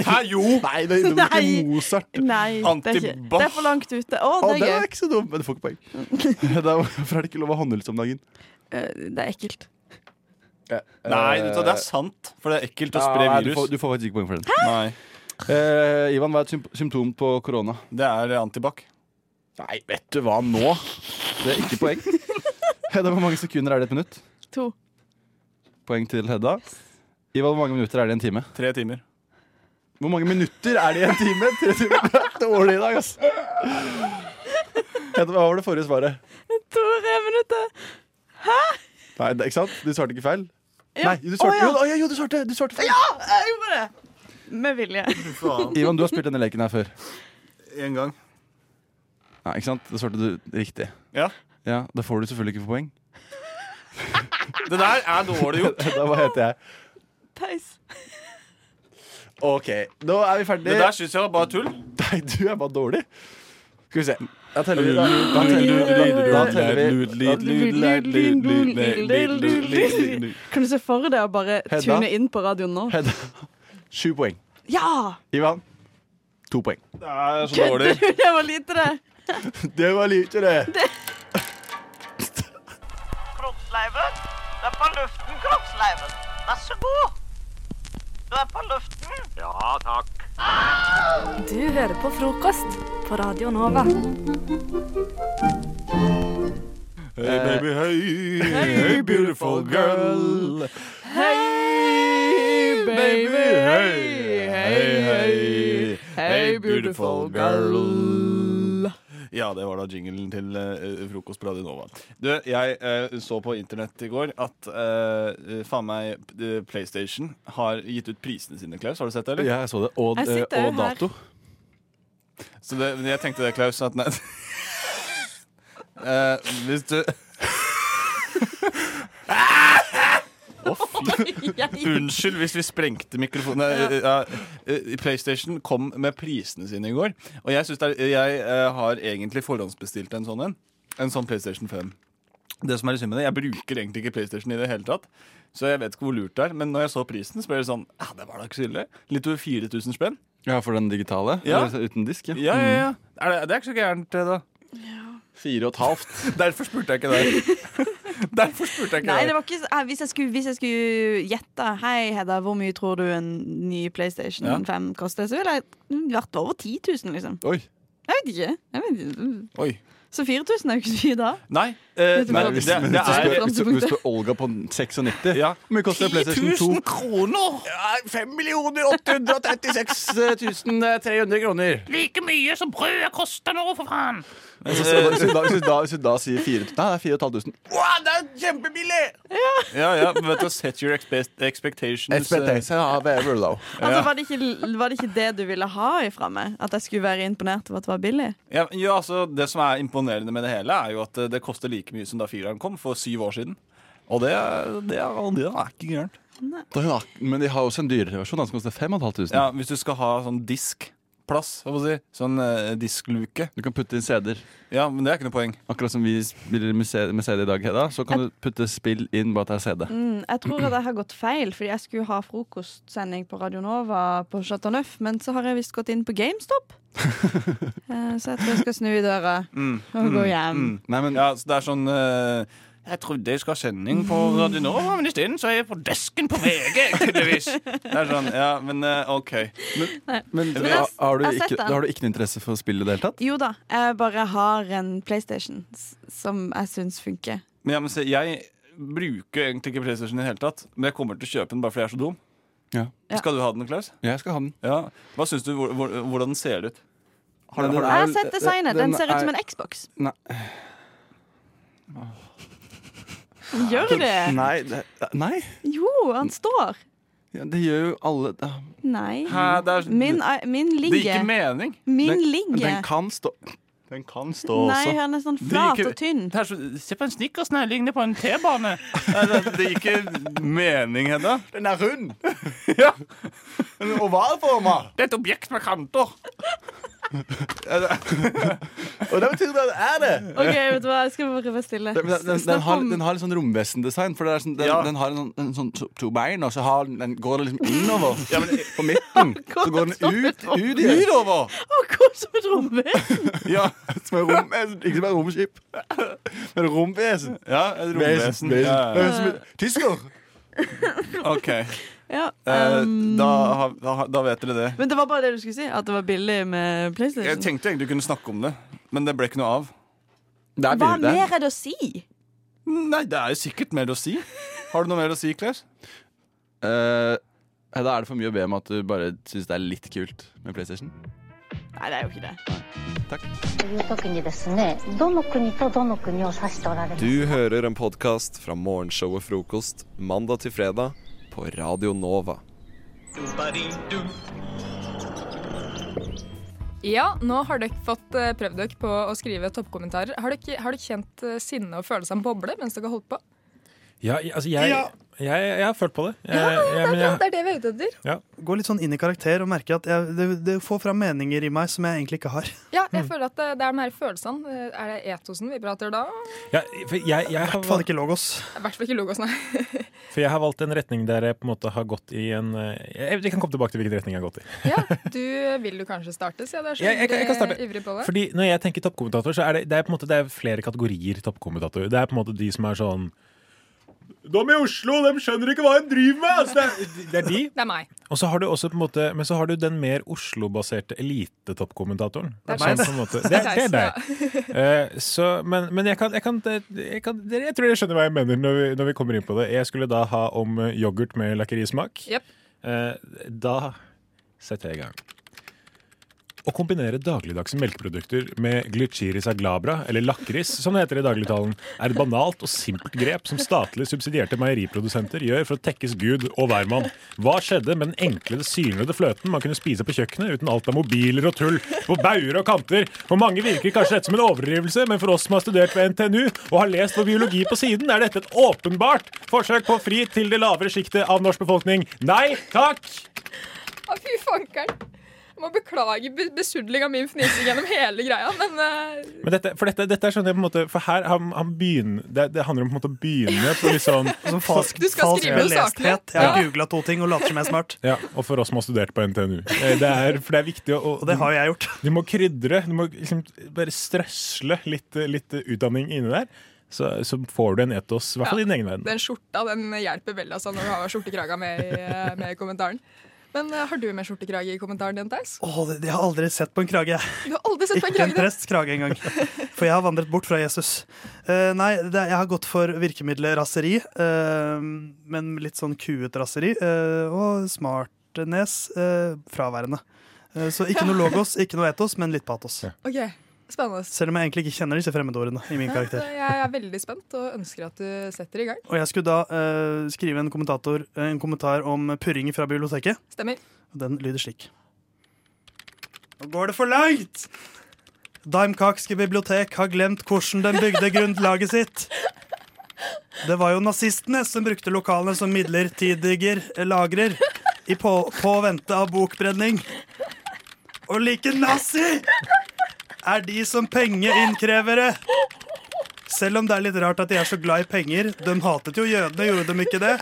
Hæ, jo! Nei, det inneholder Nei. ikke Mozart. Nei, det er, ikke, det er for langt ute. Å, Å, det det er var ikke så dumt, men du får ikke poeng. Det er, hvorfor er det ikke lov å handle om dagen? Eh, Det er ekkelt. Nei, vet du det er sant. For det er ekkelt å spre Ja, virus. Du får, du får faktisk ikke poeng for den. Nei. Eh, Ivan, hva er et sym- symptom på korona? Det er antibac. Nei, vet du hva nå? Det er ikke poeng. Hedda, hvor mange sekunder er det i et minutt? To. Poeng til Hedda. Ivan, hvor mange minutter er det i en time? Tre timer. Hvor mange minutter er det i en time? Tre timer. Det er dårlig i dag, ass. Hedda, hva var det forrige svaret? To-tre minutter. Hæ? Nei, det, ikke sant? Du svarte ikke feil? Ja. Nei, du svarte, Å, ja. jo, å, ja, jo, du svarte, du svarte. Ja, jeg gjorde det! Med vilje. Ivan, du har spilt denne leken her før. En gang. Ja, ikke sant? Da svarte du riktig. Ja. Ja, Da får du selvfølgelig ikke poeng. Det der er dårlig gjort. Da, hva heter jeg? Theis. OK, nå er vi ferdige. Det der syns jeg var bare tull. Nei, du er bare dårlig. Skal vi se. Da teller vi. Da, da teller vi. Kan du se for deg å bare tune inn på radioen nå? Hedda. Sju poeng. Ja! Ivan. To poeng. Det er så dårlig. Det var lite, det. Det var lite, det. Kroppsleiven. Du er på luften, Kroppsleiven. Vær så god. Du er på luften. Ja, takk. Du hører på frokost på Radio Nova. Hey baby, hey, hey beautiful girl. Hey, baby, hey, hey, hey, hey, beautiful girl. Ja, det var da jinglen til uh, frokost på Radio Nova. Du, jeg uh, så på internett i går at uh, faen meg eh, PlayStation har gitt ut prisene sine, Klaus. Har du sett det, eller? Ja, jeg så det. Og, sitter eh, her. Så det, men jeg tenkte det, Klaus, at nei uh, Hvis du Å, fy. Unnskyld hvis vi sprengte mikrofonen. Ja, eh, PlayStation kom med prisene sine i går. Og jeg, er, jeg eh, har egentlig forhåndsbestilt en sånn en. En sånn PlayStation 5. Det som er synd med det, Jeg bruker egentlig ikke PlayStation i det hele tatt. Så jeg vet ikke hvor lurt det er. Men når jeg så prisen, så ble det sånn ja, Det var da ikke så ille. Litt over 4000 spenn. Ja, for den digitale? Ja. Eller uten disk? Ja, Ja, ja, ja. Er det, det er ikke så gærent, da. Ja. Fire og et halvt. Derfor spurte jeg ikke deg. Derfor spurte jeg ikke Nei, det var ikke så, eh, hvis, jeg skulle, hvis jeg skulle gjette Hei, Hedda, hvor mye tror du en ny PlayStation Ja. 5 koster? Så ville jeg vært over 10 000, liksom. Oi. Jeg vet ikke. Jeg vet ikke. Oi. Så 4000 er jo ikke så mye da. Nei. Eh, men det, det, det er hvis, du, spør Olga på 96 ja. Hvor mye koster PlayStation 2? kroner! Ja, 5 836 300 kroner. Like mye som brødet koster nå, for faen! Så- Hvis du da, du da, du da sier 4000 Nei, det er 4500. Wow, det er kjempebillig! Ja, ja, ja vet du, set your expect expectations. eh, Expectations are very low. Altså, var, det ikke, var det ikke det du ville ha ifra meg? At jeg skulle være imponert over at det var billig? Ja, ja, altså, det som er imponerende med det hele, er jo at eh, det koster like mye som da fireren kom for syv år siden. Og det, det, er, det er ikke gærent. Men de har også en dyrere versjon, den som koster 5500. Ja, hvis du skal ha sånn diskplass, skal si, sånn eh, diskluke Du kan putte inn CD-er. Ja, men det er ikke noe poeng. Akkurat som vi spiller med CD i dag, Hedda, så kan du putte spill inn bare at det er CD. Mm, jeg tror at jeg har gått feil, fordi jeg skulle ha frokostsending på Radio Nova på Chateau Neuf, men så har jeg visst gått inn på GameStop. Eh, så jeg tror jeg skal snu i døra Mm, og gå hjem. Nei, men, ja, så det er sånn eh, Jeg trodde jeg skulle ha sending på Radio Nova, men isteden så er jeg på desken på VG, tydeligvis. Det er sånn, ja, men eh, OK. Men, men Men har, har, du ikke, har du ikke noe interesse for spill i det hele tatt? Jo da, jeg bare har en PlayStation som jeg syns funker. Men, ja, men se, jeg bruker egentlig ikke PlayStation i det hele tatt, men jeg kommer til å kjøpe den bare fordi jeg er så dum. Ja. Skal du ha den, Klaus? Ja, jeg skal ha den. Ja. Hva syns du hvor, hvor, hvordan den ser ut? Har Den du, Jeg har sett designet. Den den ser ut som en Xbox. Nei. Gjør det? Nei, det, nei. Jo, han står. Ja, det gjør jo alle Nei. Hæ, det er- Min, min min det gir ikke mening. Min den, ligger. Den kan stå Den kan stå Nei, også. han er sånn flat ikke- og tynn. Det er så, se på en Snickers, den ligner på en T-bane. Det, det gir ikke mening, Hedda. Den er rund! Ja. Den er ovalforma! Det er et objekt med kanter. Og det betyr at det er det! OK, vet du hva, jeg skal bare være stille. Den, den, den, den, har, den har litt sånn romvesendesign. For det er sånn, den, Ja. den har en, sånn- en sånn to, to bein, og så har den, den går den liksom innover Ja, men, på midten. Så går den ut, ut igjen. utover! Akkurat som et romvesen. Ja. Som et romvesen. ikke som et romskip, men et romvesen. ja, et romvesen. Vesen. vesen. ja. Tysker. OK. Ja, eh, um, da, da, vet dere det. Men det var bare det du skulle si? At det var billig med PlayStation? Jeg tenkte egentlig du kunne snakke om det, men det ble ikke noe av. Hva mer er det å si? Nei, det er jo sikkert mer å si. Har du noe mer å si, Claire? Uh, eh, da er det for mye å be om at du bare syns det er litt kult med PlayStation. Nei, det er jo ikke det. Takk. Du hører en podkast fra Morgenshow og Frokost mandag til fredag på Radio Nova. Ja, nå har dere fått eh, prøvd dere på å skrive toppkommentarer. Har dere, har dere kjent eh, sinne og følelsene boble mens dere har holdt på? Ja, altså jeg, Ja. Jeg, jeg har følt på det. Jeg, Ja, jeg, det, er, jeg, det er det vi er ute etter. Gå litt sånn inn i karakter og merke at jeg, det, det får fram meninger i meg som jeg egentlig ikke har. Ja, jeg føler at det, det er de her følelsene. Eh, Er det etosen vi prater da? ja, for jeg, jeg, I har, hvert fall ikke logos. I hvert fall ikke logos, nei. for jeg har valgt en retning der jeg på en måte har gått i en eh, jeg, Vi kan komme tilbake til hvilken retning jeg har gått i. Ja, du vil du kanskje starte, siden du er så Jeg, jeg, kan- jeg kan ivrig, starte. ivrig på det? Fordi Når jeg tenker toppkommentator, så er det, det er på en måte det er flere kategorier toppkommentator. Det er på en måte de som er sånn De i Oslo de skjønner ikke hva en driver med! Altså, det, det er de. Det er meg. Og så har du også på en måte Men så har du den mer Oslo-baserte elitetoppkommentatoren. Det er meg, på det. Det er, det er deg. Uh, så, men men jeg, kan, jeg, kan, jeg, kan, jeg tror jeg skjønner hva jeg mener når vi, når vi kommer inn på det. Jeg skulle da ha om eh, yoghurt med lakrismak. Yep. Uh, da setter jeg i gang. Å kombinere dagligdagse melkeprodukter med glyciris aglabra, eller lakris, som det heter i dagligtalen, er et banalt og simpelt grep som statlig subsidierte meieriprodusenter gjør for å tekkes Gud og hvermann. Hva skjedde med den enkle, sylnede fløten man kunne spise på kjøkkenet uten alt av mobiler og tull på bauger og kanter? For mange virker kanskje dette som en overdrivelse, men for oss som har studert ved NTNU og har lest vår biologi på siden, er dette et åpenbart forsøk på fri til det lavere sjiktet av norsk befolkning. Nei takk! Å, fy fankeren. Må beklage be- besudling av min fnising gjennom hele greia, men uh... Men dette, for dette, dette er sånn jeg på en måte For her han, han begynner, det, det handler om på en måte å begynne på litt sånn falsk, Du skal falsk skrive noe saklig. belesthet. Jeg har Ja. googla to ting og later som jeg er smart. Ja, og for oss som har studert på NTNU. Eh, Det er, for det er viktig å Og det har jeg gjort. Du må krydre. Du må liksom bare strøsle litt, litt utdanning inni der. Så, så får du en etos, i hvert fall i din egen verden. den skjorta den hjelper veldig altså, når du har skjortekraga med, i, eh, med kommentaren. Men uh, har du med skjortekrage i kommentaren din, Theis? Åh, det, jeg har aldri sett på en krage. Du har aldri sett på en krage? Ikke en prests krage engang. For jeg har vandret bort fra Jesus. Uh, nei, det, jeg har gått for virkemiddelet raseri, Uh, men litt sånn kuet raseri. eh, og smartnes eh, fraværende. Eh, så ikke noe logos, ikke noe etos, men litt patos. Ok, spennende. Selv om jeg egentlig ikke kjenner disse fremmedordene i min karakter. Jeg er veldig spent og ønsker at du setter i gang. Og jeg skulle da uh, skrive en, en kommentar om purring fra biblioteket. Stemmer. Den lyder slik. Nå går det for langt! Daimkakske bibliotek har glemt hvordan den bygde grunnlaget sitt. Det var jo nazistene som brukte lokalene som midlertidige lagrer i på, påvente av bokbrenning. Og like nazi er de som pengeinnkrevere. Selv om det er litt rart at de er så glad i penger. De hatet jo jødene, gjorde de ikke det?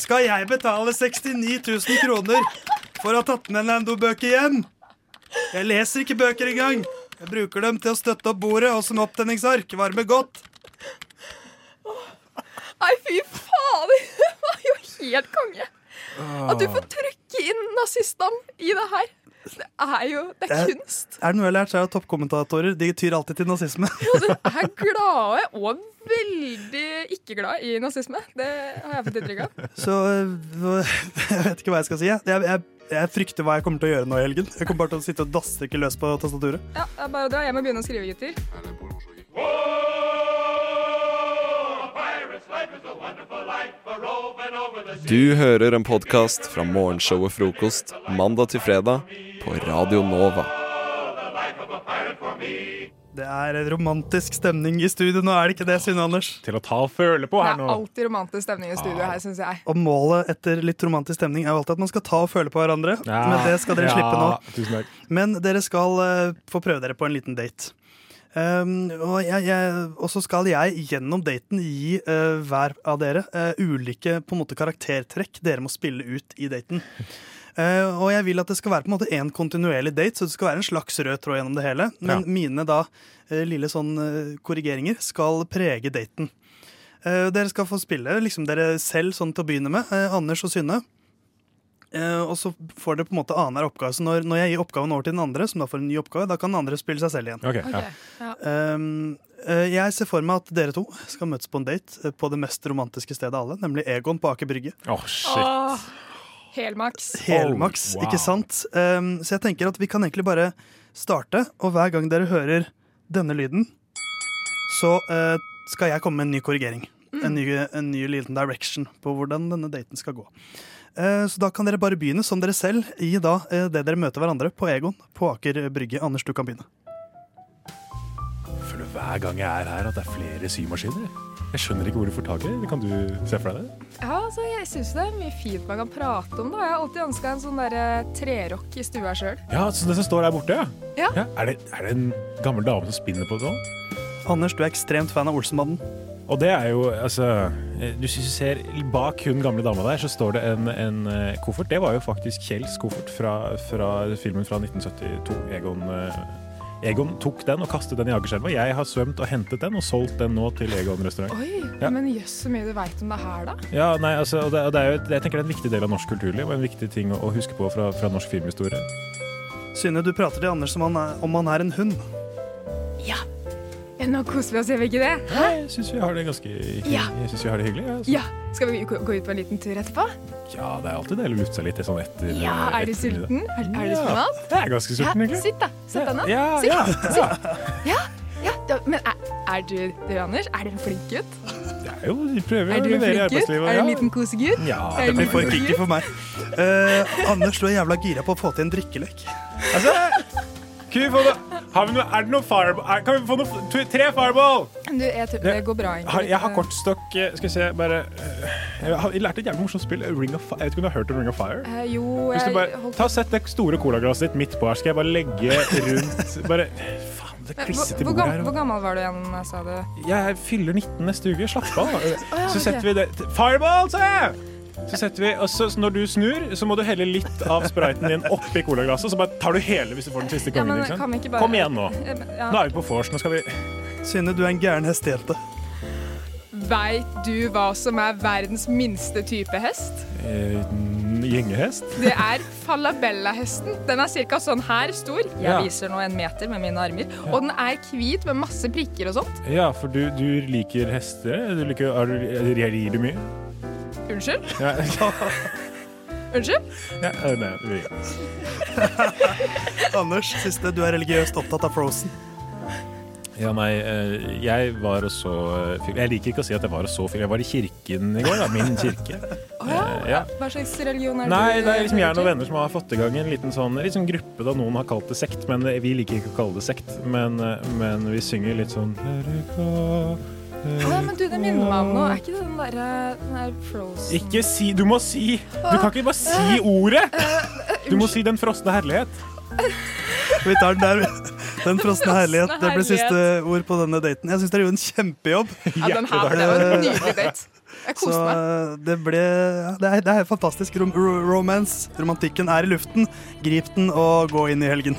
Skal jeg betale 69 000 kroner for å ha tatt med Lando-bøker hjem? Jeg leser ikke bøker engang. Jeg bruker dem til å støtte opp bordet og som opptenningsark. Varme godt. Nei, fy fader! Det var jo helt konge. At du får trykke inn nazistene i det her. Det er jo Det er kunst. Er det noe jeg har lært, så er det at toppkommentatorer de tyr alltid til nazisme. Er glade og veldig ikke glad i nazisme. Det har jeg fått inntrykk av. Så øh, jeg vet ikke hva jeg skal si. jeg. Jeg, jeg, frykter hva jeg kommer til å gjøre nå i helgen. Jeg kommer bare til å sitte og dasse ikke løs på tastaturet. Ja, det er bare å dra hjem og begynne å skrive, gutter. Du hører en podkast fra morgenshow og Frokost mandag til fredag på Radio Nova. Det er en romantisk stemning i studio nå, er det ikke det, Synne Anders? Til å ta og føle på her nå. Det er alltid romantisk stemning i studio her, syns jeg. Og målet etter litt romantisk stemning er jo alltid at man skal ta og føle på hverandre. Ja. Men det skal dere Ja, slippe nå. tusen takk. Men dere skal eh, få prøve dere på en liten date. Um, og jeg, jeg, og så skal jeg gjennom daten gi uh, hver av dere uh, ulike på en måte, karaktertrekk dere må spille ut i daten. Uh, og jeg vil at det skal være på en måte en kontinuerlig date, så det skal være en slags rød tråd gjennom det hele. Men Ja. mine da lille sånn korrigeringer skal prege daten. Dere skal få spille liksom dere selv sånn til å begynne med. Anders og Synne. Eh, og så får dere på en måte annenhver oppgave. Så når, når jeg gir oppgaven over til den andre, som da får en ny oppgave, da kan den andre spille seg selv igjen. Okay, ja. Um, uh, jeg ser for meg at dere to skal møtes på en date eh, på det mest romantiske stedet av alle, nemlig Egon på Aker Brygge. Oh, Åh, helmaks. Helmaks, Oh, wow. ikke sant? Um, så jeg tenker at vi kan egentlig bare starte, og hver gang dere hører denne lyden, så uh, skal jeg komme med en ny korrigering. En ny, en ny liten direction på hvordan denne daten skal gå. Eh, Så da kan dere bare begynne som dere selv i da eh, det dere møter hverandre på Egon på Aker Brygge. Anders, du kan begynne. Jeg føler hver gang jeg er her at det er flere symaskiner. Jeg skjønner ikke hvor du får tak i det. Kan du se for deg det? Ja, altså, jeg syns det er mye fint man kan prate om. da. Jeg har alltid ønska en sånn der, eh, trerock i stua sjøl. Ja, så det som står der borte, ja. Ja. er, det, er det en gammel dame som spinner på det òg? Anders, du er ekstremt fan av Olsenmannen. Og det er jo, altså eh, Du synes du ser Bak hun gamle dama der så står det en, en eh, koffert. Det var jo faktisk Kjells koffert fra, fra filmen fra 1972. Egon, eh, Egon tok den og kastet den i Akerselva. Jeg har svømt og hentet den og solgt den nå til Egon restaurant. Oi, Ja. men jøss så mye du veit om det her, da. Ja, nei, altså, og det, og det er jo, jeg tenker det er en viktig del av norsk kulturliv og en viktig ting å, å huske på fra, fra norsk filmhistorie. Synne, du prater til Anders om han er, om han er en hund. Ja. Nå koser vi oss, gjør vi ikke det? Hæ? Jeg syns vi har det ganske. Ja. Jeg synes vi har det hyggelig. altså. Ja. Skal vi gå ut på en liten tur etterpå? Ja, det er alltid deilig å lufte seg litt sånn etter Ja, er du sulten? Er, er du Ja, spent? jeg er ganske sulten, egentlig. Sitt, da. Sett deg ned. Ja, ja, Sitt. Ja, ja. da- Men er, er du, du, Anders, er du en flink gutt? Jo, vi prøver Er å levere i arbeidslivet. Er du en ja. liten kosegutt? Ja, Er Det blir for kicky for meg. Uh, Anders, du er jævla gira på å få til en drikkelek. Altså, ku få vi noe, er det noe fireball? er- Kan vi få noe, to, tre fireball? Du, jeg tror det går bra, egentlig. Har, jeg har kortstokk eh, Skal vi se, bare eh, Jeg har lærte et jævlig morsomt spill. Ring of Fire. Jeg vet ikke om du har hørt om Ring of Fire? Eh, jo, jeg bare, ta Sett det store colaglasset ditt midt på her, skal jeg bare legge rundt Bare Faen, det klissete bordet her. hvor gammel var du igjen, sa du? Jeg fyller 19 neste uke. Slapp av. ja, Så setter vi det Fireball, sa jeg! Så setter vi, og så så når du snur, så må du helle litt av spriten din oppi colaglasset. Så bare tar du hele hvis du får den siste Ja, kongen. men kan vi ikke bare- Kom igjen nå. Eh, ja. Nå er vi på vors. Nå skal vi Synne, du er en gæren hestejente. Veit du hva som er verdens minste type hest? eh, Gyngehest. Det er falabellahesten. Den er ca. sånn her stor. Jeg Ja. viser nå en meter med mine armer. Og den er hvit med masse prikker og sånt. Ja, for du, du liker hester. Du liker, er er, er, er, du mye? Unnskyld? Ja. Unnskyld? ja, nei, vi- Anders, siste, du er religiøst opptatt av Frozen. Ja, nei, eh, jeg var og så eh, film. Jeg liker ikke å si at jeg var og så film. Jeg var i kirken i går, da. Min kirke. Oh, ja. Hva slags religion er det? Nei, du det er liksom jeg og noen venner som har fått i gang en liten sånn, sånn gruppe. da Noen har kalt det sekt, men vi liker ikke å kalle det sekt. Men, men vi synger litt sånn Erika, ja, men du, det minner meg om noe. Er ikke det den derre der Frozen Ikke si Du må si Du kan ikke bare si ordet! Du må si Den frosne herlighet. Vi tar den der. Den frosne herlighet. Det ble siste ord på denne daten. Jeg syns dere gjorde en kjempejobb. Ja, den her ble jo en nydelig date. Jeg Så koste meg. eh, det ble det, er, det er fantastisk. Rom romance. Romantikken er i luften. Grip den og gå inn i helgen.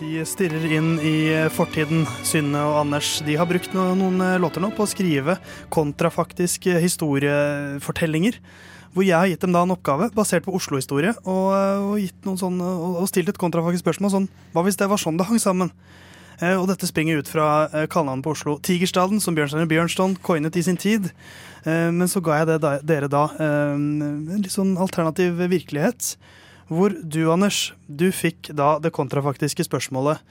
De stirrer inn i fortiden, Synne og Anders. De har brukt noen eh, låter nå på å skrive kontrafaktiske historiefortellinger. Hvor jeg har gitt dem da en oppgave basert på Oslo-historie, og, eh, sånn, og, og stilt et kontrafaktisk spørsmål sånn Hva hvis det var sånn det hang sammen? Eh, og dette springer ut fra eh, kallenavnet på Oslo, Tigerstaden, som Bjørnstjerne Bjørnstone coinet i sin tid. Eh, men så ga jeg dere da eh, en litt sånn alternativ virkelighet. Hvor du, Anders, du fikk da det kontrafaktiske spørsmålet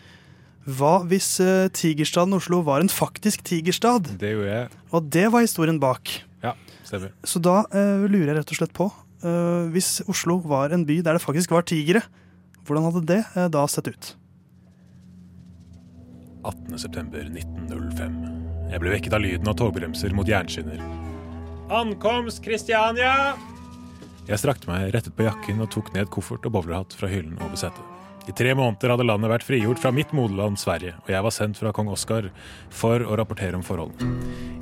Hva hvis eh, Tigerstaden Oslo var en faktisk tigerstad? Det gjorde jeg. Og det var historien bak. Ja, stemmer. Så da eh, lurer jeg rett og slett på eh, Hvis Oslo var en by der det faktisk var tigre, hvordan hadde det eh, da sett ut? 18.9.1905. Jeg ble vekket av lyden av togbremser mot jernskinner. Ankomst Kristiania! Jeg strakte meg, rettet på jakken og tok ned koffert og bowlerhatt fra hyllen over setet. I tre måneder hadde landet vært frigjort fra mitt moderland Sverige, og jeg var sendt fra kong Oskar for å rapportere om forholdene.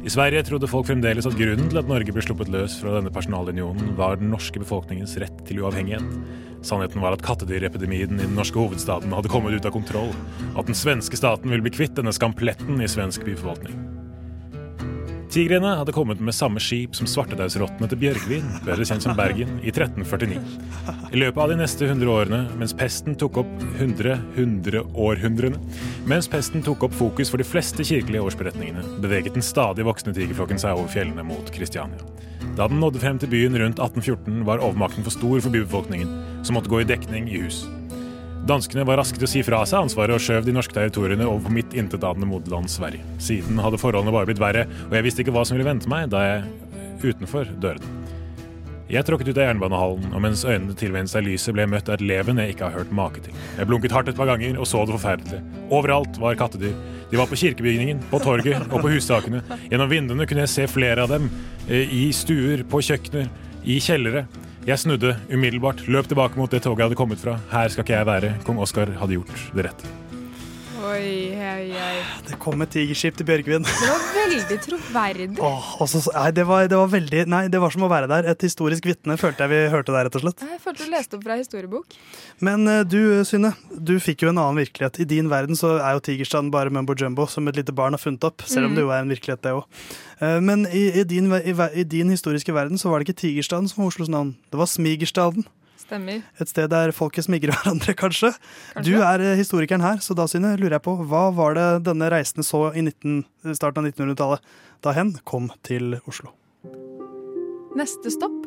I Sverige trodde folk fremdeles at grunnen til at Norge ble sluppet løs fra denne personalunionen, var den norske befolkningens rett til uavhengighet. Sannheten var at kattedyrepidemien i den norske hovedstaden hadde kommet ut av kontroll, at den svenske staten ville bli kvitt denne skampletten i svensk byforvaltning. Tigrene hadde kommet med samme skip som svartedausrottene til Bjørgvin, bedre kjent som Bergen, i 1349. I løpet av de neste 100 årene, mens pesten tok opp 100 100 århundrene, mens pesten tok opp fokus for de fleste kirkelige årsberetningene, beveget den stadig voksende tigerflokken seg over fjellene mot Kristiania. Da den nådde frem til byen rundt 1814, var overmakten for stor for bybefolkningen, som måtte gå i dekning i hus. Danskene var raske til å si fra seg ansvaret og skjøv de norske territoriene over på mitt intetanende moderland Sverige. Siden hadde forholdene bare blitt verre, og jeg visste ikke hva som ville vente meg da jeg utenfor dørene. Jeg tråkket ut av jernbanehallen, og mens øynene tilvendte seg lyset, ble jeg møtt av et leven jeg ikke har hørt make til. Jeg blunket hardt et par ganger og så det forferdelige. Overalt var kattedyr. De var på kirkebygningen, på torget og på hustakene. Gjennom vinduene kunne jeg se flere av dem. eh, I stuer, på kjøkkener, i kjellere. Jeg snudde umiddelbart, løp tilbake mot det toget jeg hadde kommet fra. Her skal ikke jeg være. Kong Oskar hadde gjort det rette. Oi, oi, oi. Det kom et tigerskip til Bjørgvin. Det var veldig troverdig. Åh, og nei, det var, det var veldig Nei, det var som å være der. Et historisk vitne følte jeg vi hørte der, rett og slett. Jeg følte du leste opp fra historiebok. Men eh, du, Synne, du fikk jo en annen virkelighet. I din verden så er jo Tigerstrand bare mumbo jumbo som et lite barn har funnet opp, selv om Mhm. det jo er en virkelighet, det òg. Men i, i, din, i, i din historiske verden så var det ikke Tigerstaden som var Oslos navn, det var Smigerstaden. Stemmer. Et sted der folket smigrer hverandre, kanskje. Kanskje. Du er eh, historikeren her, så da Synne, lurer jeg på, hva var det denne reisende så i 19, starten av 1900-tallet, da hen kom til Oslo? Neste stopp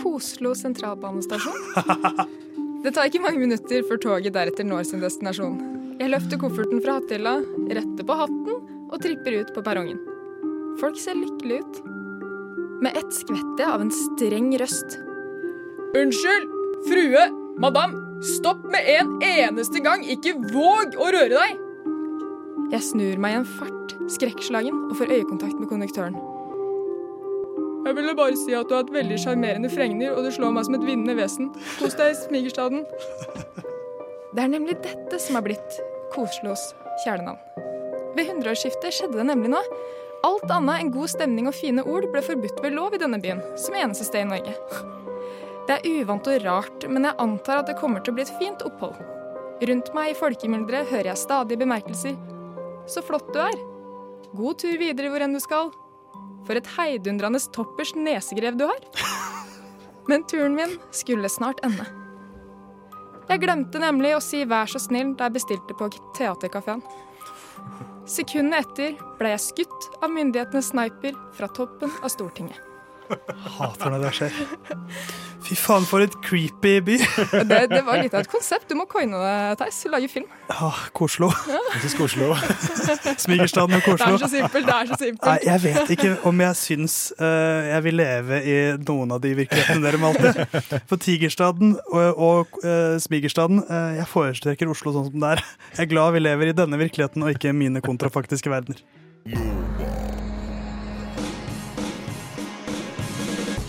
Koslo sentralbanestasjon. Det tar ikke mange minutter før toget deretter når sin destinasjon. Jeg løfter kofferten fra hattehylla, retter på hatten og tripper ut på perrongen. Folk ser lykkelige ut. Med ett skvetter jeg av en streng røst. Unnskyld, frue, madam, stopp med en eneste gang, ikke våg å røre deg! Jeg snur meg i en fart, skrekkslagen, og får øyekontakt med konduktøren. Jeg ville bare si at du har et veldig sjarmerende fregner, og du slår meg som et vinnende vesen. Kos deg, Smigerstaden. Det er nemlig dette som er blitt Koslos kjælenavn. Ved hundreårsskiftet skjedde det nemlig noe. Alt annet enn god stemning og fine ord ble forbudt ved lov i denne byen, som eneste sted i Norge. Det er uvant og rart, men jeg antar at det kommer til å bli et fint opphold. Rundt meg i folkemylderet hører jeg stadig bemerkelser. Så flott du er. God tur videre hvor enn du skal. For et heidundrende toppers nesegrev du har. Men turen min skulle snart ende. Jeg glemte nemlig å si 'vær så snill' da jeg bestilte på teaterkafeen. Sekundet etter ble jeg skutt av myndighetenes sniper fra toppen av Stortinget. Hater når det skjer. Fy faen, for et creepy by. Det, det var litt av et konsept. Du må coine det, Theis. Lage film. Ah, Koslo. Ja. Oslo. Smigerstaden og Det er så simpelt. det er så simpelt. Nei, jeg vet ikke om jeg syns uh, jeg vil leve i noen av de virkelighetene dere malte. For Tigerstaden og, og uh, Smigerstaden uh, Jeg foretrekker Oslo sånn som det er. Jeg er glad vi lever i denne virkeligheten og ikke mine kontrafaktiske verdener.